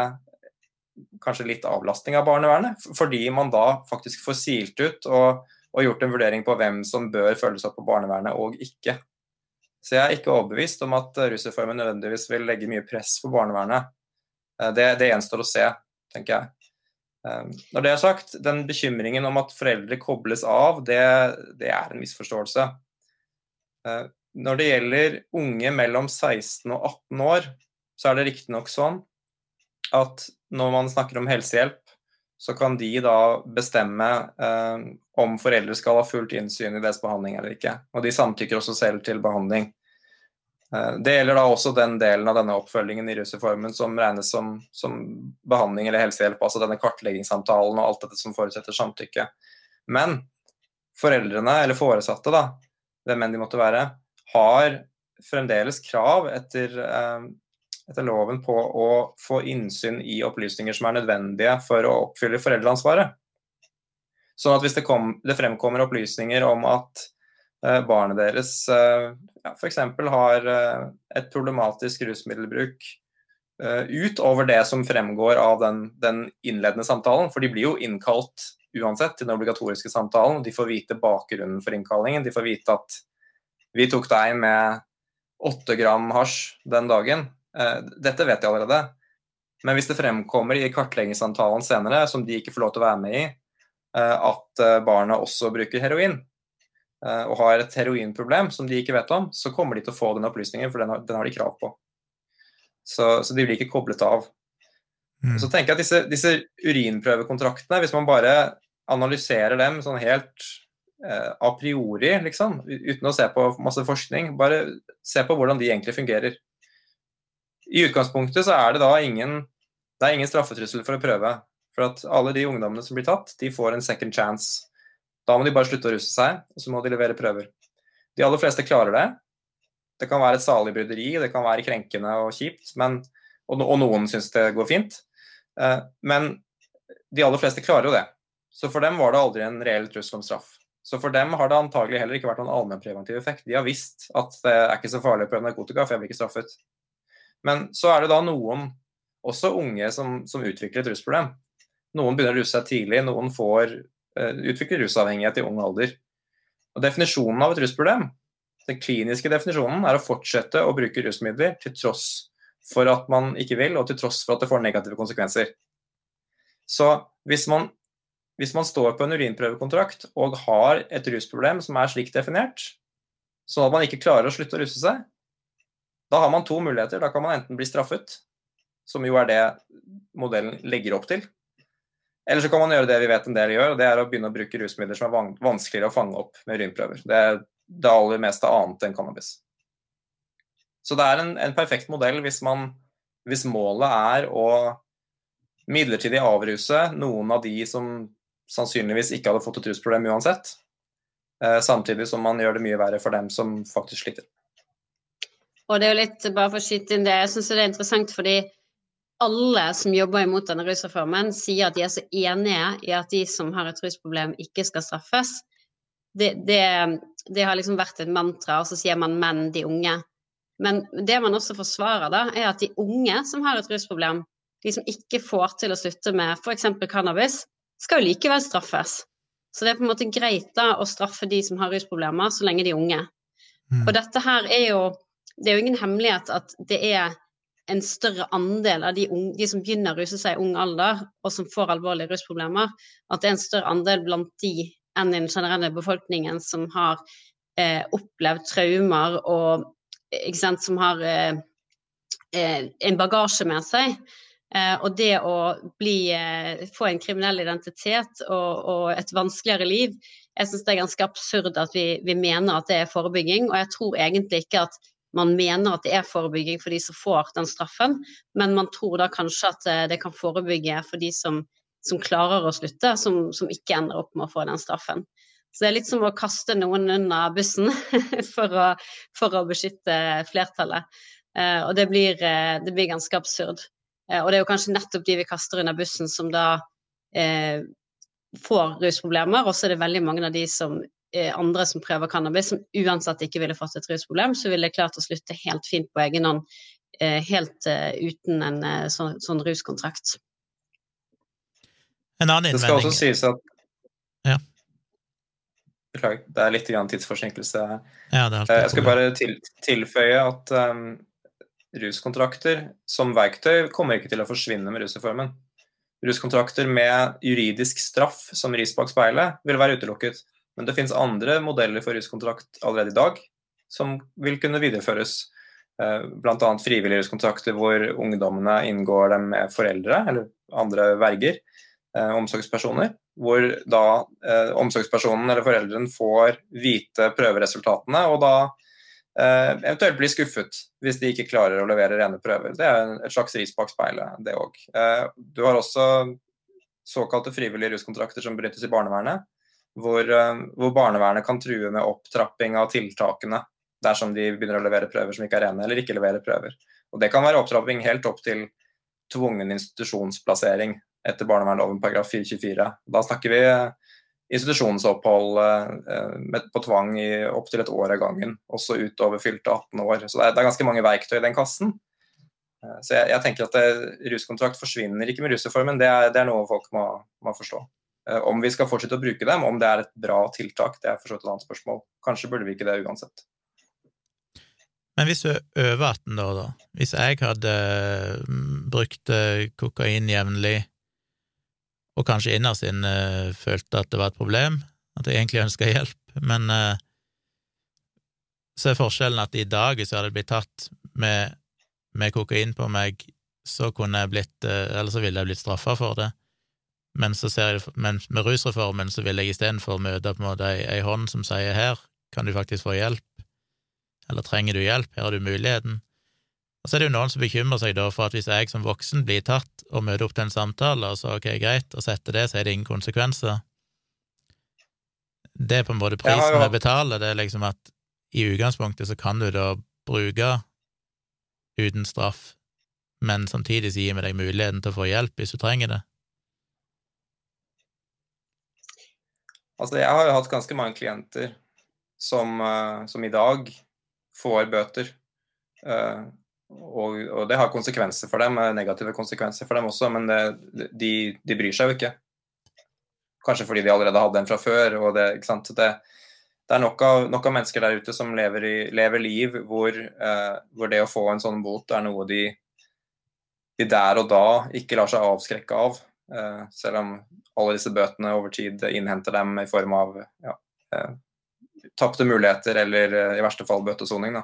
kanskje litt avlastning av barnevernet, fordi man da faktisk får silt ut og, og gjort en vurdering på hvem som bør følges opp på barnevernet og ikke. Så jeg er ikke overbevist om at rusreformen nødvendigvis vil legge mye press på barnevernet. Eh, det, det gjenstår å se, tenker jeg. Eh, når det er sagt, den bekymringen om at foreldre kobles av, det, det er en misforståelse. Eh, når det gjelder unge mellom 16 og 18 år, så er det riktignok sånn at når man snakker om helsehjelp, så kan de da bestemme eh, om foreldre skal ha fullt innsyn i deres behandling eller ikke. Og de samtykker også selv til behandling. Eh, det gjelder da også den delen av denne oppfølgingen i rusreformen som regnes som, som, behandling eller helsehjelp, altså denne kartleggingssamtalen og alt dette som forutsetter samtykke. Men foreldrene, eller foresatte, da, hvem enn de måtte være, har fremdeles krav etter eh, etter loven på å få innsyn i opplysninger som er nødvendige for å oppfylle foreldreansvaret. Sånn at hvis det, kom, det fremkommer opplysninger om at eh, barnet deres eh, ja, f.eks. har eh, et problematisk rusmiddelbruk, utover det som fremgår av den, den, innledende samtalen. For de blir jo innkalt uansett til den obligatoriske samtalen. De får vite bakgrunnen for innkallingen. De får vite at vi tok deg med åtte gram hasj den dagen. Uh, dette vet de allerede. Men hvis det fremkommer i kartleggingssamtalen senere, som de ikke får lov til å være med i, uh, at barna også bruker heroin, og har et heroinproblem som de ikke vet om, så kommer de til å få den opplysningen, for den har, den har de krav på. Så, så, de blir ikke koblet av. Mm. Så tenker jeg at disse, disse, urinprøvekontraktene, hvis man bare analyserer dem sånn helt eh, a priori, liksom, uten å se på masse forskning, bare se på hvordan de egentlig fungerer. I utgangspunktet så er det da ingen, det ingen straffetrussel for å prøve. For at alle de ungdommene som blir tatt, de får en second chance. Da må de bare slutte å ruse seg, og så må de levere prøver. De aller fleste klarer det, det kan være et salig bryderi, det kan være krenkende og kjipt, men, og, og, noen syns det går fint. Eh, men de aller fleste klarer jo det. Så for dem var det aldri en reell trussel om straff. Så for dem har det antagelig heller ikke vært noen allmennpreventiv effekt. De har visst at det er ikke så farlig å prøve narkotika, for jeg blir ikke straffet. Men så er det da noen, også unge, som, som utvikler et rusproblem. Noen begynner å ruse seg tidlig, noen får uh, utvikler rusavhengighet i ung alder. Og Definisjonen av et rusproblem den kliniske definisjonen er å fortsette å bruke rusmidler til tross for at man ikke vil, og til tross for at det får negative konsekvenser. Så hvis man, hvis man står på en urinprøvekontrakt og har et rusproblem som er slik definert, sånn at man ikke klarer å slutte å ruse seg, da har man to muligheter. Da kan man enten bli straffet, som jo er det modellen legger opp til. Eller så kan man gjøre det vi vet en del gjør, og det er å begynne å bruke rusmidler som er vanskeligere å fange opp med urinprøver. Det er det aller meste annet enn cannabis. Så det er en, en perfekt modell hvis, man, hvis målet er å midlertidig avruse noen av de som sannsynligvis ikke hadde fått et rusproblem uansett, eh, samtidig som man gjør det mye verre for dem som faktisk sliter. Og det er jo litt, bare for å skyte inn det, jeg syns det er interessant fordi alle som jobber imot denne rusreformen, sier at de er så enige i at de som har et rusproblem, ikke skal straffes det, det, det, har liksom vært et mantra, og så sier man 'menn, de unge'. Men det man også forsvarer, da, er at de unge som har et rusproblem, de som ikke får til å slutte med f.eks. cannabis, skal jo likevel straffes. Så det er på en måte greit da å straffe de som har rusproblemer, så lenge de er unge. Mm. Og dette her er jo Det er jo ingen hemmelighet at det er en større andel av de, unge, de som begynner å ruse seg i ung alder, og som får alvorlige rusproblemer, at det er en større andel blant de enn i den generelle befolkningen som har eh, opplevd traumer og sant, som har eh, eh, en bagasje med seg. Eh, og det å bli, eh, få en kriminell identitet og, og et vanskeligere liv, jeg syns det er ganske absurd at vi, vi, mener at det er forebygging. Og jeg tror egentlig ikke at man mener at det er forebygging for de som får den straffen, men man tror da kanskje at eh, det kan forebygge for de som som klarer å slutte, som, som, ikke ender opp med å få den straffen. Så det er litt som å kaste noen under bussen for, å, for å, beskytte flertallet. Eh, og det blir, eh, det blir, ganske absurd. Og det er jo kanskje nettopp de vi kaster under bussen, som da eh, får rusproblemer. Og så er det veldig mange av de som andre som prøver cannabis, som uansett ikke ville fått et rusproblem, så ville klart å slutte helt fint på egen hånd, eh, helt uten en sånn, sånn ruskontrakt. En annen innvending Det skal også sies at ja. Beklager, det er litt tidsforsinkelse. Ja, jeg skal bare til, tilføye at um, ruskontrakter som verktøy kommer ikke til å forsvinne med rusreformen. Ruskontrakter med juridisk straff som ris bak speilet vil være utelukket. Men det finnes andre modeller for ruskontrakt allerede i dag som vil kunne videreføres. Uh, Bl.a. frivillige ruskontrakter hvor ungdommene inngår dem med foreldre eller andre verger eh, omsorgspersoner, hvor da eh, omsorgspersonen eller foreldren får vite prøveresultatene, og da eh, eventuelt blir skuffet hvis de ikke klarer å levere rene prøver. Det er et slags ris bak speilet, det òg. Eh, du har også såkalte frivillige ruskontrakter som benyttes i barnevernet, hvor, eh, hvor barnevernet kan true med opptrapping av tiltakene dersom de begynner å levere prøver som ikke er rene, eller ikke levere prøver. Og Det kan være opptrapping helt opp til tvungen institusjonsplassering etter barnevernloven paragraf 424. Da snakker vi institusjonsopphold eh, på tvang i opptil et år av gangen, også utover fylte 18 år. Så det er, ganske mange verktøy i den kassen. Eh, så jeg, jeg tenker at det, ruskontrakt forsvinner ikke med rusreformen, det er, det er noe folk må, må, forstå. Eh, om vi skal fortsette å bruke dem, om det er et bra tiltak, det er for så vidt et annet spørsmål. Kanskje burde vi ikke det uansett. Men hvis du er over 18 år, da? Hvis jeg hadde mm, brukt eh, kokain jevnlig, og kanskje innerst inne følte at det var et problem, at jeg egentlig ønska hjelp, men så er forskjellen at i dag, hvis jeg hadde blitt tatt med med kokain på meg, så kunne jeg blitt eh, Eller så ville jeg blitt straffa for det. Men, så ser jeg, men med rusreformen så vil jeg istedenfor møte på en måte ei, hånd som sier her kan du faktisk få hjelp, eller trenger du hjelp, her har du muligheten. Og så er det jo noen som bekymrer seg da for at hvis jeg som voksen blir tatt og møter opp til en samtale, og så ok, greit, og setter det så er det ingen konsekvenser. Det er på en måte prisen vi betaler, det er liksom at i utgangspunktet så kan du da bruke uten straff, men samtidig så gir vi deg muligheten til å få hjelp hvis du trenger det? Altså, jeg har jo hatt ganske mange klienter som, uh, som i dag får bøter. Uh, og, og, det har konsekvenser for dem, negative konsekvenser for dem også, men det, de, de, bryr seg jo ikke. Kanskje fordi de allerede hadde en fra før. og det? Det, det er nok av, nok av, mennesker der ute som lever, i, lever liv hvor, eh, hvor, det å få en sånn bot er noe de, de der og da ikke lar seg avskrekke av. Eh, selv om alle disse bøtene over tid innhenter dem i form av ja, eh, tapte muligheter eller eh, i verste fall bøtesoning.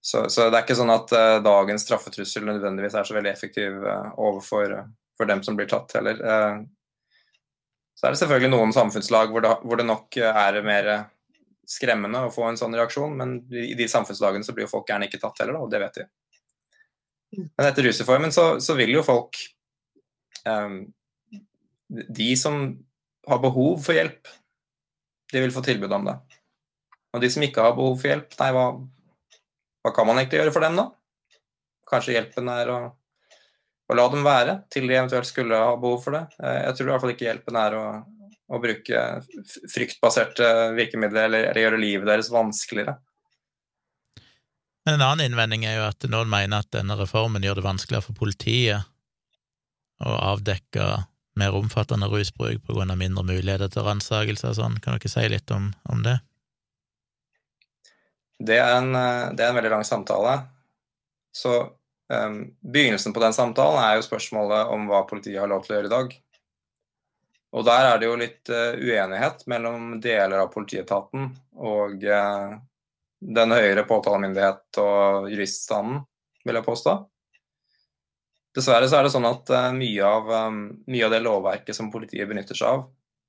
Så, så, det er ikke sånn at uh, dagens straffetrussel nødvendigvis er så veldig effektiv uh, overfor for dem som blir tatt heller. Så er det selvfølgelig noen samfunnslag hvor det, hvor det nok er mer skremmende å få en sånn reaksjon, men i de samfunnslagene så blir jo folk gjerne ikke tatt heller, da, og det vet de. Men etter rusreformen så, så, vil jo folk De som har behov for hjelp, de vil få tilbud om det. Og de som ikke har behov for hjelp, nei, hva, hva kan man egentlig gjøre for dem, da? Kanskje hjelpen er å å la dem være til de eventuelt skulle ha behov for det. Eh, jeg tror i hvert fall ikke hjelpen er å, å bruke fryktbaserte virkemidler eller, eller, gjøre livet deres vanskeligere. Men En annen innvending er jo at noen mener at denne reformen gjør det vanskeligere for politiet å avdekke mer omfattende rusbruk på grunn av mindre muligheter til ransakelse og sånn. Kan dere si litt om, om det? Det er, en, det er en veldig lang samtale. Så Um, begynnelsen på den samtalen er jo spørsmålet om hva politiet har lov til å gjøre i dag. Og der er det jo litt uh, uenighet mellom deler av politietaten og uh, den høyere påtalemyndighet og juriststanden, vil jeg påstå. Dessverre så er det sånn at uh, mye, av, um, mye, av, det lovverket som politiet benytter seg av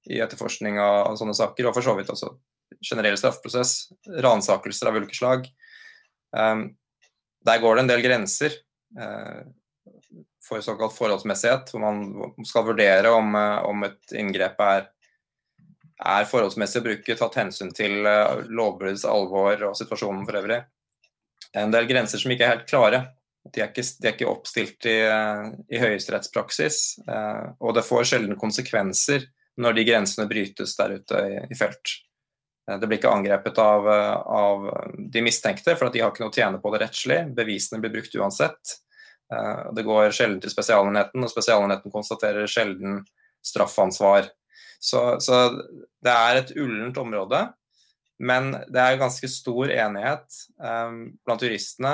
i etterforskning av, sånne saker, og for så vidt også generell straffeprosess, ransakelser av ulike slag, um, der går det en del grenser Eh, for såkalt forholdsmessighet, hvor man skal vurdere om, eh, om et inngrep er, er, forholdsmessig å bruke, tatt hensyn til eh, lovbruddets alvor og situasjonen for øvrig. En del grenser som ikke er helt klare. De er ikke, de er ikke oppstilt i, i høyesterettspraksis, og det får sjelden konsekvenser når de grensene brytes der ute i, i felt. Det blir ikke angrepet av, av, de mistenkte, for at de har ikke noe å tjene på det rettslig. Bevisene blir brukt uansett. Eh, det går sjelden til Spesialenheten, og Spesialenheten konstaterer sjelden straffansvar. Så, så det er et ullent område. Men det er ganske stor enighet um, blant juristene,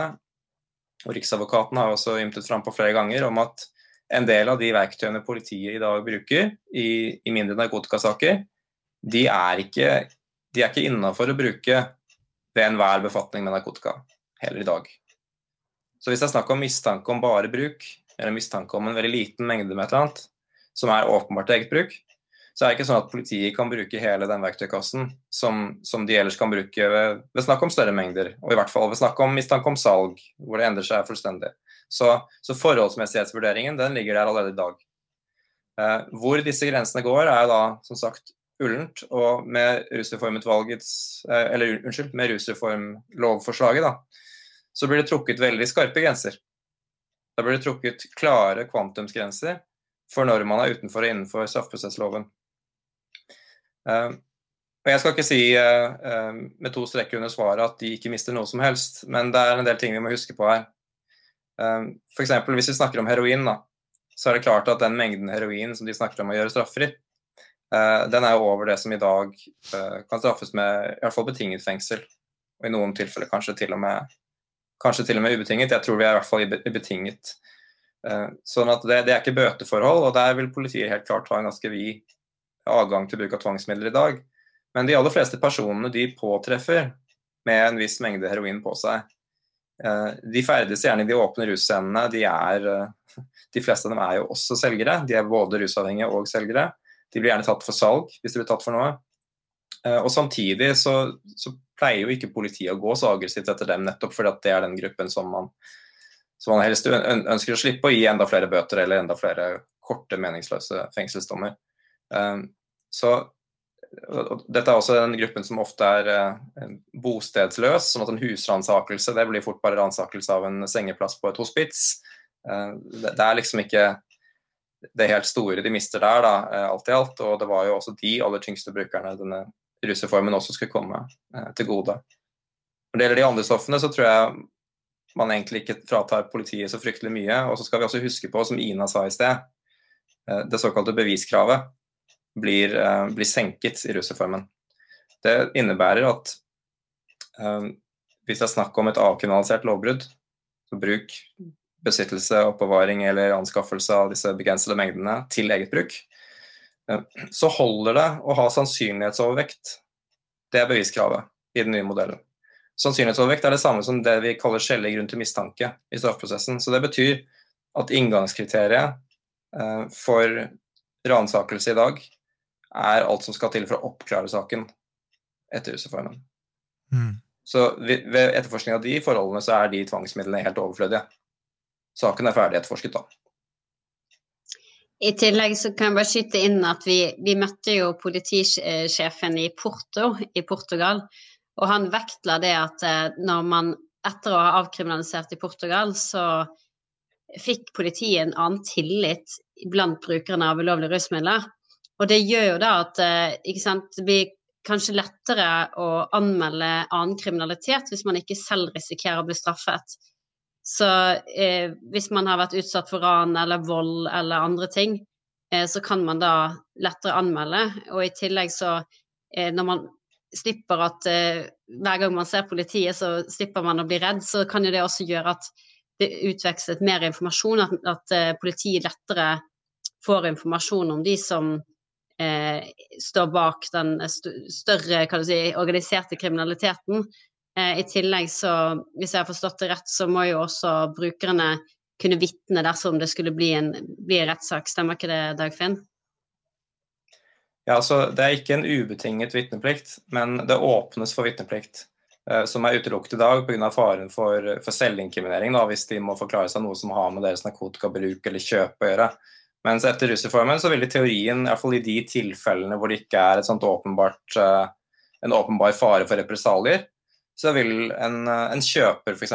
og Riksadvokaten har også ymtet fram på flere ganger, om at en del av de verktøyene politiet i dag bruker i, i mindre narkotikasaker, de er ikke de ikke innafor å bruke ved enhver befatning med narkotika heller i dag. Så hvis det er snakk om mistanke om bare bruk, eller mistanke om en veldig liten mengde med et eller annet, som er åpenbart eget bruk, så er det ikke sånn at politiet kan bruke hele den verktøykassen som, som de ellers kan bruke ved, ved, snakk om større mengder, og i hvert fall ved snakk om mistanke om salg, hvor det endrer seg fullstendig. Så, så forholdsmessighetsvurderingen den ligger der allerede i dag. Eh, hvor disse grensene går, er da som sagt ullent. Og med rusreformutvalgets eh, Eller unnskyld, med rusreformlovforslaget, da, så blir det trukket veldig skarpe grenser. Da blir det trukket klare kvantumsgrenser for når man er utenfor og innenfor straffeprosessloven. Uh, og Jeg skal ikke si uh, uh, med to strekker under svaret at de ikke mister noe som helst, men det er en del ting vi må huske på her. F.eks. hvis vi snakker om heroin, da, så er det klart at den mengden heroin som de snakker om å gjøre straffri, den er over det som i dag kan straffes med i hvert fall betinget fengsel. Og i noen tilfeller kanskje til og med, til og med ubetinget. Jeg tror vi er i hvert fall i betinget. Sånn at det, det er ikke bøteforhold, og der vil politiet helt klart ha en ganske vid adgang til bruk av tvangsmidler i dag. Men de aller fleste personene de påtreffer med en viss mengde heroin på seg, eh, de ferdes gjerne i de åpne russcenene. De, eh, de fleste av dem er jo også selgere. De er både rusavhengige og selgere. De blir gjerne tatt for salg hvis de blir tatt for noe. Eh, og Samtidig så, så pleier jo ikke politiet å gå så aggressivt etter dem, nettopp fordi det er den gruppen som man, som man helst ønsker å slippe å gi enda flere bøter eller enda flere korte, meningsløse fengselsdommer. Så dette er også den gruppen som ofte er eh, bostedsløs, sånn at en husransakelse det blir fort bare ransakelse av en sengeplass på et hospits. Eh, det, er liksom ikke det helt store de mister der, da, eh, alt i alt. Og det var jo også de aller tyngste brukerne denne rusreformen også skulle komme eh, til gode. Når det gjelder de andre stoffene, så tror jeg man egentlig ikke fratar politiet så fryktelig mye. Og så skal vi også huske på, som Ina sa i sted, det såkalte beviskravet blir, uh, blir senket i rusreformen. Det innebærer at uh, hvis det er snakk om et avkriminalisert lovbrudd, så bruk, besittelse, oppbevaring eller anskaffelse av disse begrensede mengdene til eget bruk, uh, så holder det å ha sannsynlighetsovervekt. Det er beviskravet i den nye modellen. Sannsynlighetsovervekt er det samme som det vi kaller skjellig grunn til mistanke i straffeprosessen. Så det betyr at inngangskriteriet for ransakelse i dag er alt som skal til for å oppklare saken etter rusreformen. Mm. Så ved etterforskning av de forholdene så er de tvangsmidlene helt overflødige. Saken er ferdig etterforsket da. I tillegg så kan jeg bare skyte inn at vi, vi møtte jo politisjefen i Porto i Portugal, og han vektla det at eh, når man etter å ha avkriminalisert i Portugal, så fikk politiet en annen tillit blant brukerne av ulovlige rusmidler. Og det gjør jo da at eh, sant, det blir kanskje lettere å anmelde annen kriminalitet hvis man ikke selv risikerer å bli straffet. Så eh, hvis man har vært utsatt for ran eller vold eller andre ting, eh, så kan man da lettere anmelde. Og i tillegg så, eh, når man slipper at eh, hver gang man ser politiet, så slipper man å bli redd, så kan jo det også gjøre at det utveksles mer informasjon, at, at eh, politiet lettere får informasjon om de som eh, står bak den større si, organiserte kriminaliteten. Eh, I tillegg så, hvis jeg har forstått det rett, så må jo også brukerne kunne vitne dersom det skulle bli en, bli en rettssak. Stemmer ikke det, Dagfinn? Ja, altså Det er ikke en ubetinget vitneplikt, men det åpnes for vitneplikt. Eh, som er utelukket i dag pga. faren for, for selvinkriminering, hvis de må forklare seg noe som har med deres narkotikabruk eller kjøp å gjøre. Mens etter rusreformen så vil i teorien, i hvert fall i de tilfellene hvor det ikke er åpenbart, uh, en åpenbar fare for represalier, så vil en, uh, en kjøper f.eks.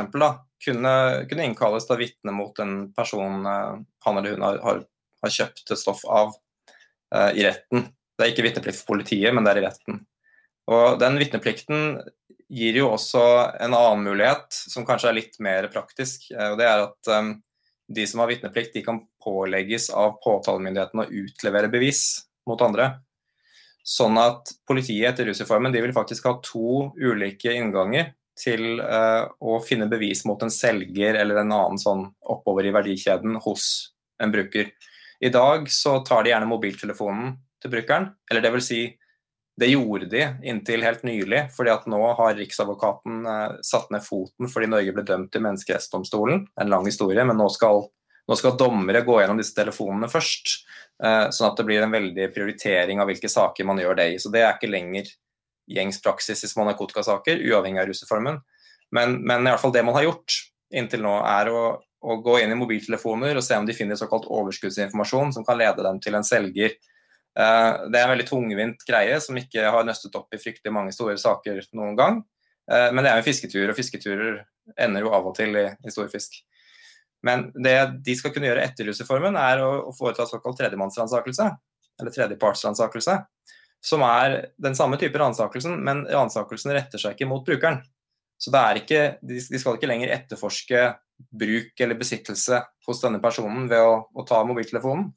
Kunne, kunne innkalles til vitne mot en person uh, han eller hun har, har, har, kjøpt stoff av i retten. Det er ikke vitneplikt for politiet, men det er i retten. Og Den vitneplikten gir jo også en annen mulighet, som kanskje er litt mer praktisk. og det er at um, de som har vitneplikt, de kan pålegges av påtalemyndigheten å utlevere bevis mot andre. Sånn at politiet etter rusreformen de vil faktisk ha to ulike innganger til uh, å finne bevis mot en selger eller en annen sånn oppover i verdikjeden hos en bruker. I dag så tar de gjerne mobiltelefonen til brukeren, eller det vil si det gjorde de inntil helt nylig, fordi at nå har Riksadvokaten uh, satt ned foten fordi Norge ble dømt til Menneskerettsdomstolen. En lang historie, men nå skal, nå skal, dommere gå gjennom disse telefonene først. Uh, sånn at det blir en veldig prioritering av hvilke saker man gjør det i. Så det er ikke lenger gjengs praksis i små narkotikasaker, uavhengig av russeformen. Men, men i alle fall det man har gjort inntil nå, er å, å gå inn i mobiltelefoner og se om de finner såkalt overskuddsinformasjon som kan lede dem til en selger Eh, det er en veldig tungvint greie som ikke har nøstet opp i fryktelig mange store saker noen gang. Eh, men det er jo en fisketur, og fisketurer ender jo av og til i, i stor fisk. Men det de skal kunne gjøre etter rusreformen, er å, foreta såkalt tredjemannsransakelse, eller tredjepartsransakelse, som er den samme type ransakelsen, men ransakelsen retter seg ikke mot brukeren. Så ikke, de skal ikke lenger etterforske bruk eller besittelse hos denne personen ved å, å ta mobiltelefonen.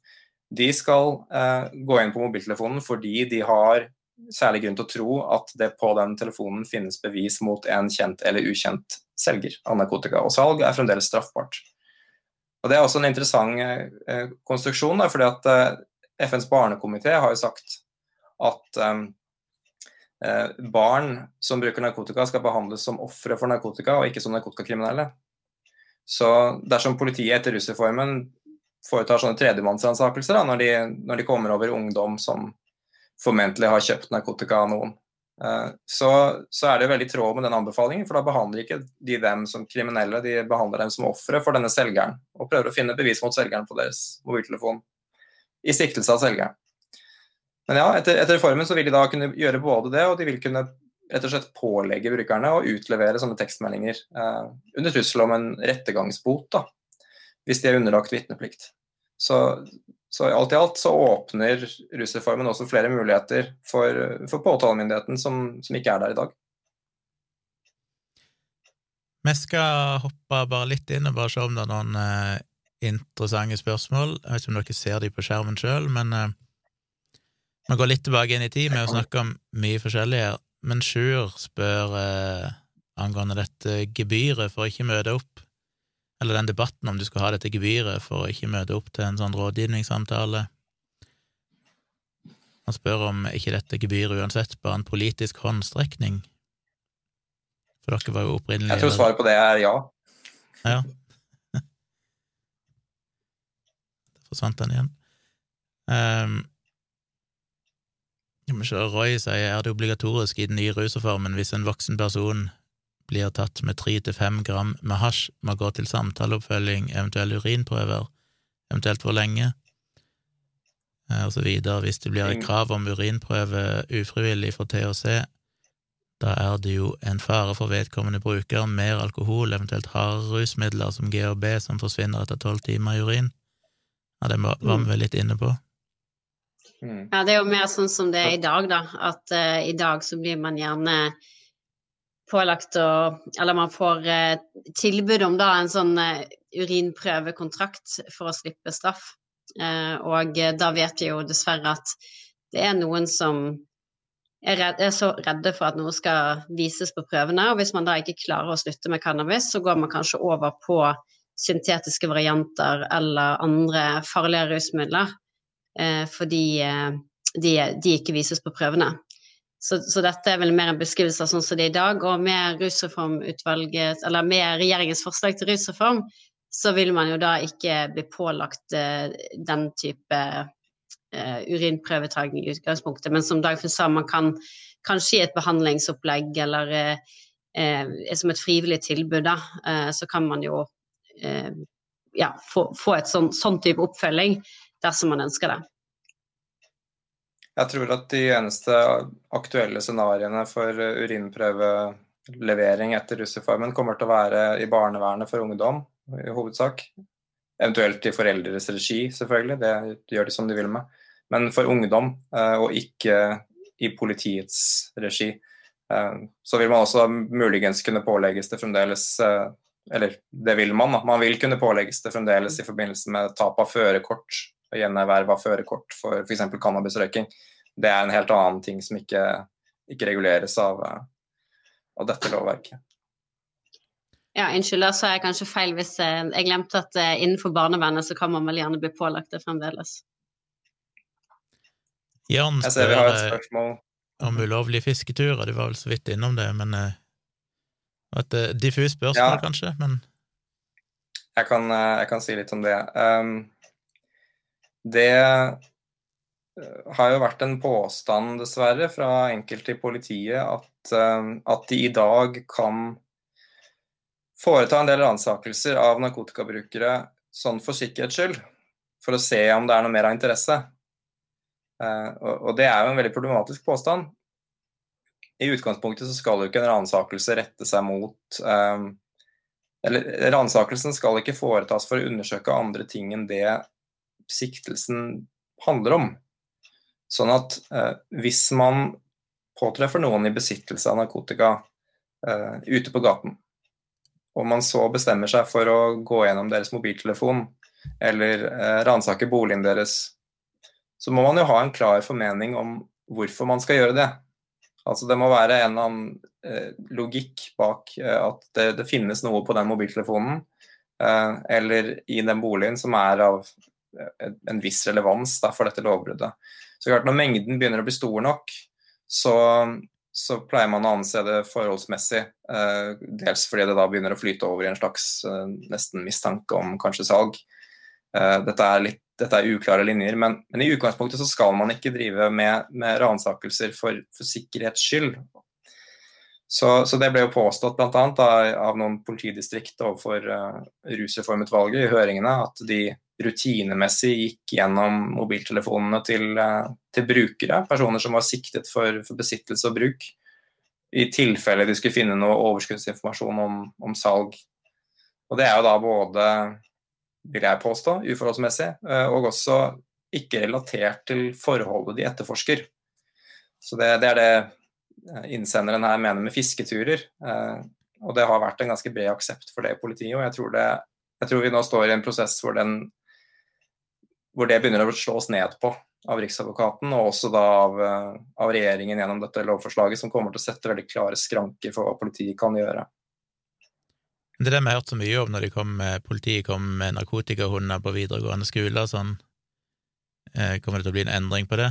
De skal eh, gå inn på mobiltelefonen fordi de har særlig grunn til å tro at det på den telefonen finnes bevis mot en kjent eller ukjent selger av narkotika. Og salg er fremdeles straffbart. Og Det er også en interessant eh, konstruksjon, da, fordi at eh, FNs barnekomité har jo sagt at eh, eh, barn som bruker narkotika, skal behandles som ofre for narkotika, og ikke som narkotikakriminelle. Så dersom politiet etter rusreformen foretar sånne tredjemannsransakelser når, når de kommer over ungdom som formentlig har kjøpt narkotika av noen. Eh, så, så, er det veldig i tråd med den anbefalingen, for da behandler ikke de dem som kriminelle, de behandler dem som ofre for denne selgeren, og prøver å finne bevis mot selgeren på deres mobiltelefon i siktelse av selgeren. Men ja, etter, etter, reformen så vil de da kunne gjøre både det, og de vil kunne rett og slett pålegge brukerne å utlevere sånne tekstmeldinger eh, under trussel om en rettergangsbot, da, hvis de er underlagt vitneplikt. Så, så alt i alt så åpner rusreformen også flere muligheter for, for påtalemyndigheten som, som, ikke er der i dag. Vi skal hoppe bare litt inn og bare se om det er noen eh, interessante spørsmål. Jeg vet ikke om dere ser de på skjermen sjøl, men eh, går litt tilbake inn i tid med å snakke om mye forskjellig her. Men Sjur spør eh, angående dette gebyret for å ikke møte opp eller den debatten om du skal ha dette gebyret for å ikke møte opp til en sånn rådgivningssamtale. Han spør om ikke dette gebyret uansett bare en politisk håndstrekning. For dere var jo opprinnelig Jeg tror svaret på det er ja. Ja. Der forsvant den igjen. Um, Roy sier er det obligatorisk i den nye rusreformen hvis en voksen person blir tatt med tre til fem gram med hasj, må gå til samtaleoppfølging, eventuelle urinprøver, eventuelt hvor lenge, eh, og så videre. Hvis det blir et krav om urinprøve ufrivillig for THC, da er det jo en fare for vedkommende bruker, mer alkohol, eventuelt harde rusmidler som GHB som forsvinner etter tolv timer i urin. Ja, det var vi vel litt inne på. Mm. Ja, det er jo mer sånn som det er i dag, da. At uh, i dag så blir man gjerne pålagt å Eller man får eh, tilbud om da en sånn eh, urinprøvekontrakt for å slippe straff. Eh, og da vet vi jo dessverre at det er noen som er, redd, er, så redde for at noe skal vises på prøvene. Og hvis man da ikke klarer å slutte med cannabis, så går man kanskje over på syntetiske varianter eller andre farlige rusmidler eh, fordi eh, de, de, ikke vises på prøvene. Så, så, dette er vel mer en beskrivelse av sånn som det er i dag. Og med eller med regjeringens forslag til rusreform, så vil man jo da ikke bli pålagt uh, den type uh, urinprøvetagning i utgangspunktet. Men som Dagfinn sa, man kan kanskje i et behandlingsopplegg eller uh, som et frivillig tilbud, da, så kan man jo ja, få, få et sånn, sånn type oppfølging dersom man ønsker det. Jeg tror at de eneste aktuelle scenarioene for urinprøvelevering etter russeformen kommer til å være i barnevernet for ungdom, i hovedsak. Eventuelt i foreldres regi, selvfølgelig. Det gjør de som de vil med. Men for ungdom, eh, og ikke i politiets regi. Eh, så vil man også muligens kunne pålegges det fremdeles eh, Eller det vil man, da. Man vil kunne pålegges det fremdeles i forbindelse med tap av førerkort gjenerverv av førerkort for f.eks. cannabisrøyking. Det er en helt annen ting som ikke, ikke reguleres av, av, dette lovverket. Ja, unnskyld, da sa jeg kanskje feil hvis eh, jeg glemte at eh, innenfor barnevernet så kan man vel gjerne bli pålagt det fremdeles. Jan spør spørsmål. om ulovlige fisketurer, du var vel så vidt innom det, men et diffust spørsmål, ja. kanskje, men jeg kan, jeg kan, si litt om det. Um, det eh, har jo vært en påstand, dessverre, fra enkelte i politiet at, eh, at de i dag kan foreta en del ransakelser av narkotikabrukere sånn for sikkerhets skyld, for å se om det er noe mer av interesse. Eh, og det er jo en veldig problematisk påstand. I utgangspunktet så skal jo ikke en ransakelse rette seg mot Eller ransakelsen skal ikke foretas for å undersøke andre ting enn det siktelsen handler om. Sånn at eh, hvis man påtreffer noen i besittelse av narkotika, eh, ute på gaten, og man så bestemmer seg for å gå gjennom deres mobiltelefon eller eh, ransake boligen deres, så må man jo ha en klar formening om hvorfor man skal gjøre det. Altså Det må være en eller annen uh, logikk bak uh, at det, det, finnes noe på den mobiltelefonen uh, eller i den boligen som er av en viss relevans da, for dette lovbruddet. Så klart Når mengden begynner å bli stor nok, så, så pleier man å anse det forholdsmessig. dels fordi det da begynner å flyte over i en slags nesten mistanke om kanskje salg. dette er litt dette er uklare linjer, men, men, i utgangspunktet så skal man ikke drive med, med ransakelser for, for, sikkerhets skyld. Så, så, det ble jo påstått bl.a. Av, av noen politidistrikt overfor uh, rusreformutvalget i høringene at de rutinemessig gikk gjennom mobiltelefonene til, uh, til brukere, personer som var siktet for, for, besittelse og bruk, i tilfelle de skulle finne noe overskuddsinformasjon om, om salg. Og det er jo da både vil jeg påstå, uforholdsmessig, eh, og også ikke relatert til forholdet de etterforsker. Så det, det er det eh, innsenderen her mener med fisketurer. Eh, og det har vært en ganske bred aksept for det i politiet. Og jeg tror, det, jeg tror vi nå står i en prosess hvor, den, hvor det begynner å slås ned på av Riksadvokaten, og også da av, av regjeringen gjennom dette lovforslaget, som kommer til å sette veldig klare skranker for hva politiet kan gjøre. Det er det vi har hørt så mye om når kom politiet kom med narkotikahunder på videregående skoler. Sånn. Eh, kommer det til å bli en endring på det?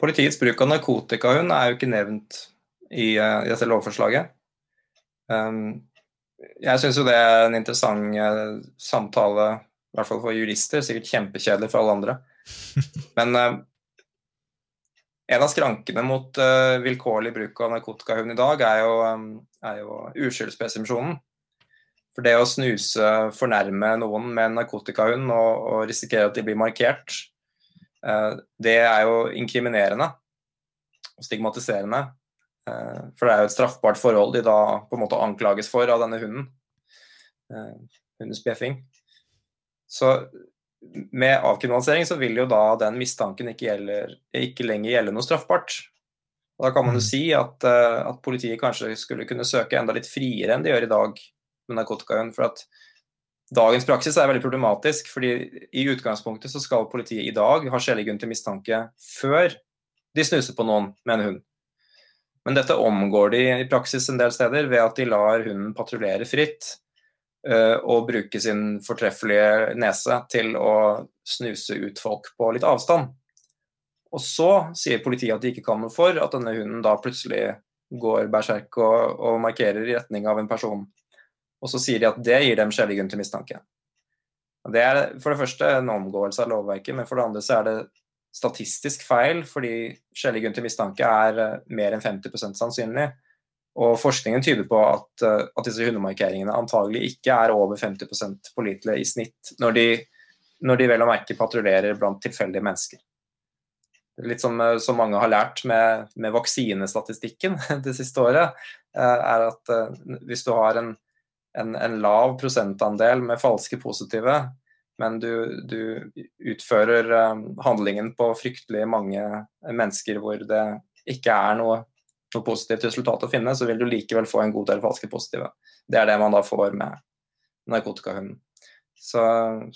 Politiets bruk av narkotikahund er jo ikke nevnt i, uh, i dette lovforslaget. Um, jeg syns jo det er en interessant uh, samtale, i hvert fall for jurister. Sikkert kjempekjedelig for alle andre. Men uh, en av skrankene mot uh, vilkårlig bruk av narkotikahund i dag er jo, er jo uskyldspresumpsjonen. For det å snuse fornærme noen med en narkotikahund og, og risikere at de blir markert, det er jo inkriminerende og stigmatiserende. Uh, for det er jo et straffbart forhold de da på en måte anklages for av denne hunden. hundens bjeffing. Så med avkriminalisering så vil jo da den mistanken ikke, gjelder, ikke lenger gjelde noe straffbart. Og da kan man jo mm. si at, uh, at, politiet kanskje skulle kunne søke enda litt friere enn de gjør i dag med narkotikahund. For at dagens praksis er veldig problematisk, fordi i utgangspunktet så skal politiet i dag ha skjellig grunn til mistanke før de snuser på noen med en hund. Men dette omgår de i praksis en del steder ved at de lar hunden patruljere fritt Eh, og bruke sin fortreffelige nese til å snuse ut folk på litt avstand. Og så sier politiet at de ikke kan noe for at denne hunden da plutselig går berserk og, og markerer i retning av en person. Og så sier de at det gir dem skjellig grunn til mistanke. Det er for det første en omgåelse av lovverket, men for det andre så er det statistisk feil, fordi skjellig grunn til mistanke er eh, mer enn 50% sannsynlig. Og Forskningen tyder på at, eh, at disse hundemarkeringene antagelig ikke er over 50% pålitelige i snitt, når de, når de vel å merke patruljerer blant tilfeldige mennesker. Litt som, eh, som mange har lært med, med, vaksinestatistikken det siste året, er at hvis du har en, en, en lav prosentandel med falske positive, men du, du utfører handlingen på fryktelig mange mennesker hvor det ikke er noe noe positivt resultat å finne, så vil du likevel få en god del falske positive. Det er det man da får med narkotikahunden. Så,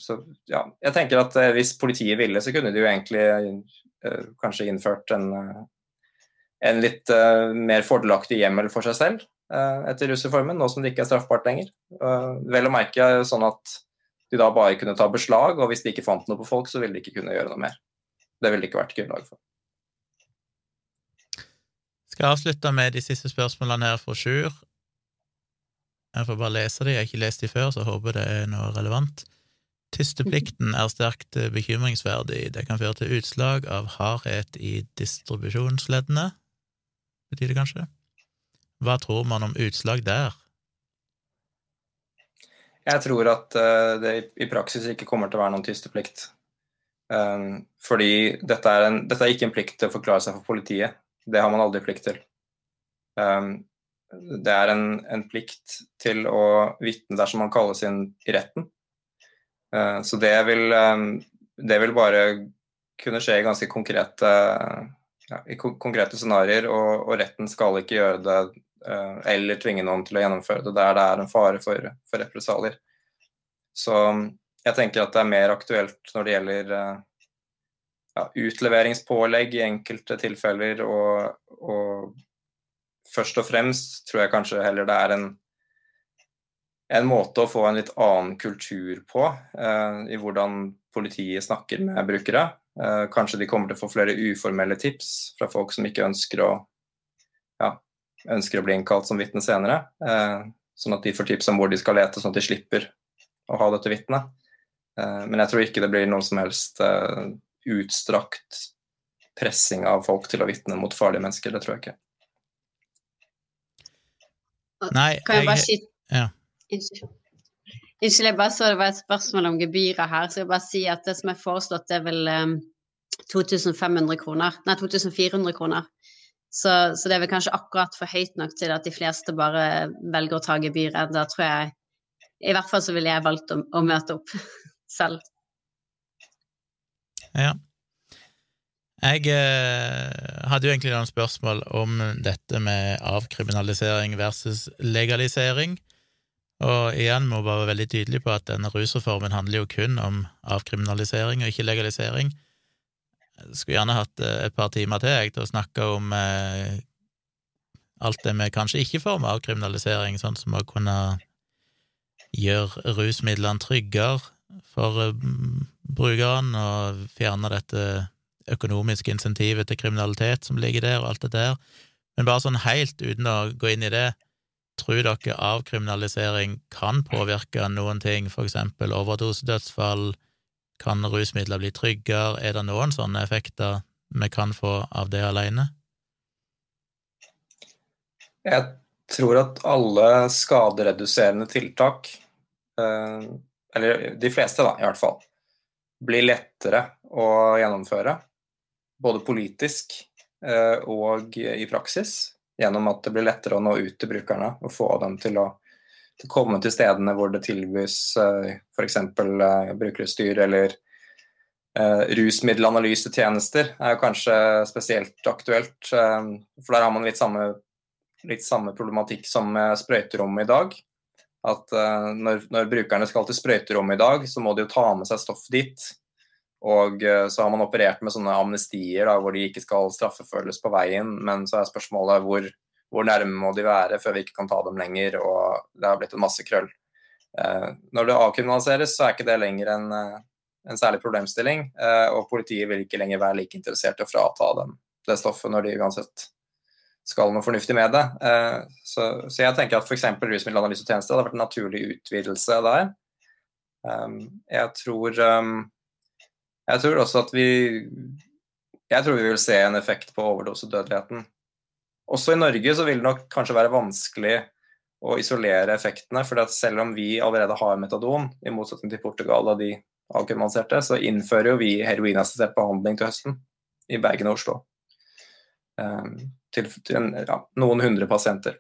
så, ja, jeg tenker at eh, hvis politiet ville, så kunne de jo egentlig uh, kanskje innført en, uh, en litt uh, mer fordelaktig hjemmel for seg selv etter rusreformen, nå som det ikke er straffbart lenger. vel å merke sånn at de da bare kunne ta beslag, og hvis de ikke fant noe på folk, så ville de ikke kunne gjøre noe mer. Det ville det ikke vært grunnlag for skal jeg avslutte med de siste spørsmålene her fra Sjur. Jeg får bare lese de, jeg har ikke lest de før, så håper det er noe relevant. Tysteplikten er sterkt bekymringsverdig. Det kan føre til utslag av hardhet i distribusjonsleddene. Betyr det kanskje? Hva tror man om utslag der? Jeg tror at uh, det i praksis ikke kommer til å være noen tysteplikt. Um, fordi dette er, en, dette er, ikke en plikt til å forklare seg for politiet. Det har man aldri plikt til. Um, det er en, en, plikt til å vitne dersom man kalles inn i retten. Uh, så det vil, um, det vil bare kunne skje i ganske konkrete ja, konkrete scenarioer, og, og, retten skal ikke gjøre det eller tvinge noen til å gjennomføre det der det er en fare for, for represalier. Så jeg tenker at det er mer aktuelt når det gjelder uh, ja, utleveringspålegg i enkelte tilfeller, og, og, først og fremst tror jeg kanskje heller det er en, en måte å få en litt annen kultur på eh, i hvordan politiet snakker med brukere. Eh, kanskje de kommer til å få flere uformelle tips fra folk som ikke ønsker å, ønsker å bli innkalt som vitne senere. Uh, sånn at de får tips om hvor de skal lete, sånn at de slipper å ha dette vitnet. men jeg tror ikke det blir noe som helst utstrakt pressing av folk til å vitne mot farlige mennesker. Det tror jeg ikke. Nei, kan jeg bare si ja. Unnskyld, jeg bare så det var et spørsmål om gebyrer her, så jeg bare si at det som er foreslått, det er vel um, 2500 kroner. Nei, 2400 kroner. Så, så, det er vel kanskje akkurat for høyt nok til at de fleste bare velger å ta gebyret. Da tror jeg I hvert fall så ville jeg valgt å, å møte opp selv. Ja. Jeg eh, hadde jo egentlig noen spørsmål om dette med avkriminalisering versus legalisering. Og igjen må bare være veldig tydelig på at denne rusreformen handler jo kun om avkriminalisering og ikke legalisering. Skulle gjerne hatt eh, et par timer til jeg til å snakke om eh, alt det vi kanskje ikke får med avkriminalisering, sånn som å kunne gjøre rusmidlene tryggere for eh, brukeren og fjerne dette økonomiske insentivet til kriminalitet som ligger der, og alt det der. Men bare sånn helt uten å gå inn i det, tror dere avkriminalisering kan påvirke noen ting, for eksempel overdosedødsfall, kan rusmidler bli tryggere, er det noen sånne effekter vi kan få av det alene? Jeg tror at alle skadereduserende tiltak, eh, eller de fleste da, i hvert fall, blir lettere å gjennomføre. Både politisk eh, og i praksis. Gjennom at det blir lettere å nå ut til brukerne og få dem til å komme til stedene hvor det tilbys eh, f.eks. Eh, brukerutstyr eller eh, rusmiddelanalysetjenester er jo kanskje spesielt aktuelt. For der har man litt samme, litt samme problematikk som med sprøyterommet i dag at når, når, brukerne skal til sprøyterommet i dag, så må de jo ta med seg stoff dit. Og så har man operert med sånne amnestier da, hvor de ikke skal straffeføles på veien. Men så er spørsmålet hvor, hvor, nærme må de være før vi ikke kan ta dem lenger. Og det har blitt en masse krøll. Uh, når det avkriminaliseres, så er ikke det lenger en, en særlig problemstilling. og politiet vil ikke lenger være like interessert i å frata dem det stoffet når de uansett skal noe fornuftig med det. Eh, så, så jeg tenker at f.eks. rusmiddelanalysetjeneste hadde vært en naturlig utvidelse der. Um, jeg tror um, jeg tror også at vi jeg tror vi vil se en effekt på overdosedødeligheten. Også i Norge så vil det nok kanskje være vanskelig å isolere effektene. for selv om vi allerede har metadon, i motsetning til Portugal og de avkriminaliserte, så innfører jo vi heroinassistert behandling til høsten i Bergen og Oslo. Um, til, til en, ja, noen hundre pasienter.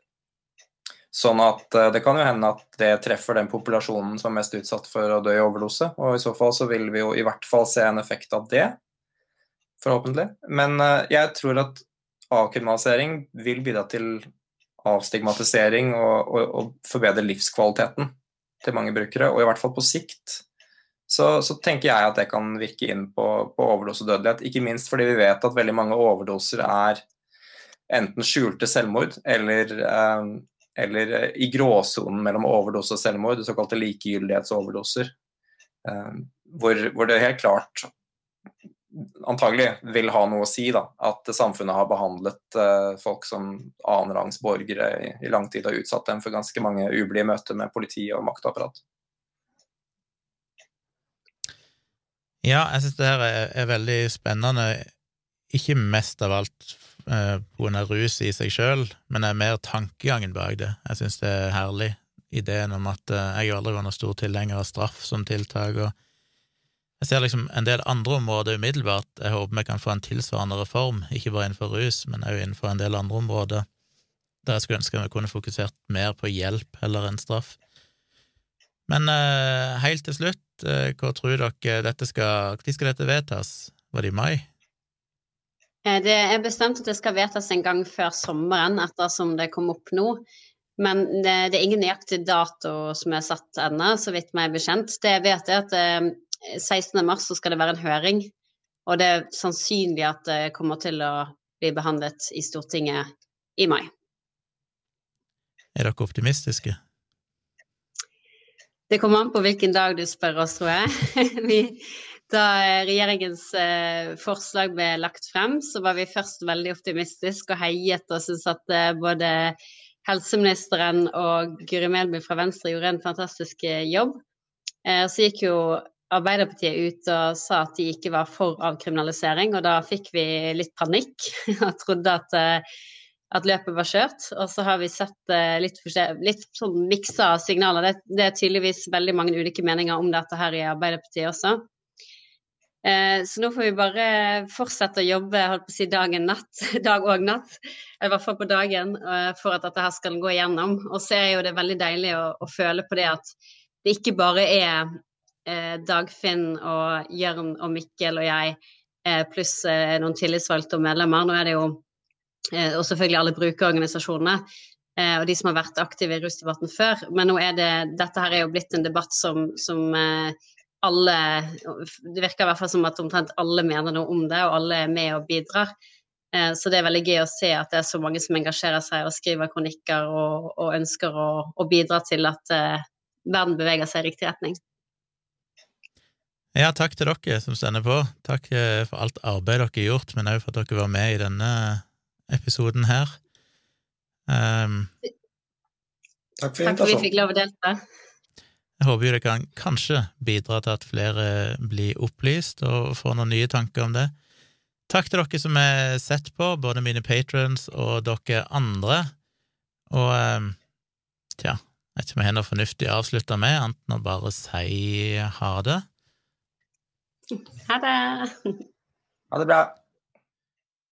Sånn at uh, det kan jo hende at det treffer den populasjonen som er mest utsatt for å dø i overdose. Og i så fall så vil vi jo i hvert fall se en effekt av det, forhåpentlig. Men uh, jeg tror at avkriminalisering vil bidra til avstigmatisering og, og, og, forbedre livskvaliteten til mange brukere. Og i hvert fall på sikt så, så tenker jeg at det kan virke inn på, på overdosedødelighet. Ikke minst fordi vi vet at veldig mange overdoser er enten skjulte selvmord eller, eh, eller eh, i gråsonen mellom overdose og selvmord, såkalte likegyldighetsoverdoser. Eh, hvor, hvor, det helt klart antagelig vil ha noe å si da, at samfunnet har behandlet uh, folk som annenrangs borgere i, i, lang tid og utsatt dem for ganske mange ublide møter med politi og maktapparat. Ja, jeg syns det her er, er, veldig spennende, ikke mest av alt Eh, av rus i seg sjøl, men det er mer tankegangen bak det. Jeg syns det er herlig, ideen om at eh, jeg aldri var noen stor tilhenger av straff som tiltak, og jeg ser liksom en del andre områder umiddelbart. Jeg håper vi kan få en tilsvarende reform, ikke bare innenfor rus, men også innenfor en del andre områder, der jeg skulle ønske vi kunne fokusert mer på hjelp heller enn straff. Men eh, helt til slutt, hva tror dere dette skal Når skal dette vedtas? Var det i mai? Eh, det er bestemt at det skal vedtas en gang før sommeren, ettersom det kom opp nå. Men det, det er ingen nøyaktig dato som er satt ennå, så vidt meg bekjent. Det jeg vet, er at 16. mars så skal det være en høring, og det er sannsynlig at det kommer til å bli behandlet i Stortinget i mai. Er dere optimistiske? Det kommer an på hvilken dag du spør oss, tror jeg. Da regjeringens eh, forslag ble lagt frem, så var vi først veldig optimistiske og heiet og syntes at eh, både helseministeren og Guri Melby fra Venstre gjorde en fantastisk eh, jobb. Eh, så gikk jo Arbeiderpartiet ut og sa at de ikke var for avkriminalisering, og da fikk vi litt panikk og trodde at, eh, at løpet var kjørt. Og så har vi sett litt, litt sånn miksa signaler. Det, det, er tydeligvis veldig mange ulike meninger om dette her i Arbeiderpartiet også. Så nå får vi bare fortsette å jobbe holdt på å si dagen natt, dag og natt, i hvert fall på dagen, for at dette her skal gå igjennom. Og så er jo det veldig deilig å, å føle på det at det ikke bare er eh, Dagfinn og Jørn og Mikkel og jeg eh, pluss eh, noen tillitsvalgte og medlemmer. Nå er det jo eh, og selvfølgelig alle brukerorganisasjonene eh, og de som har vært aktive i rusdebatten før. Men nå er det, dette her er jo blitt en debatt som, som eh, alle Det virker i hvert fall som at omtrent alle mener noe om det, og alle er med og bidrar. Så det er veldig gøy å se at det er så mange som engasjerer seg og skriver kronikker og, og ønsker å, bidra til at verden beveger seg i riktig retning. Ja, takk til dere som stender på. Takk eh, for alt arbeid dere har gjort, men òg for at dere var med i denne episoden her. Um, takk for invitasjonen. Takk for at vi fikk lov å delta. Jeg håper jo det kan kanskje bidra til at flere blir opplyst og får noen nye tanker om det. Takk til dere som har sett på, både mine patrons og dere andre. Og um, tja, jeg vet ikke om jeg har noe fornuftig å avslutte med, annet enn å bare si ha det. Ha det. Ha det bra.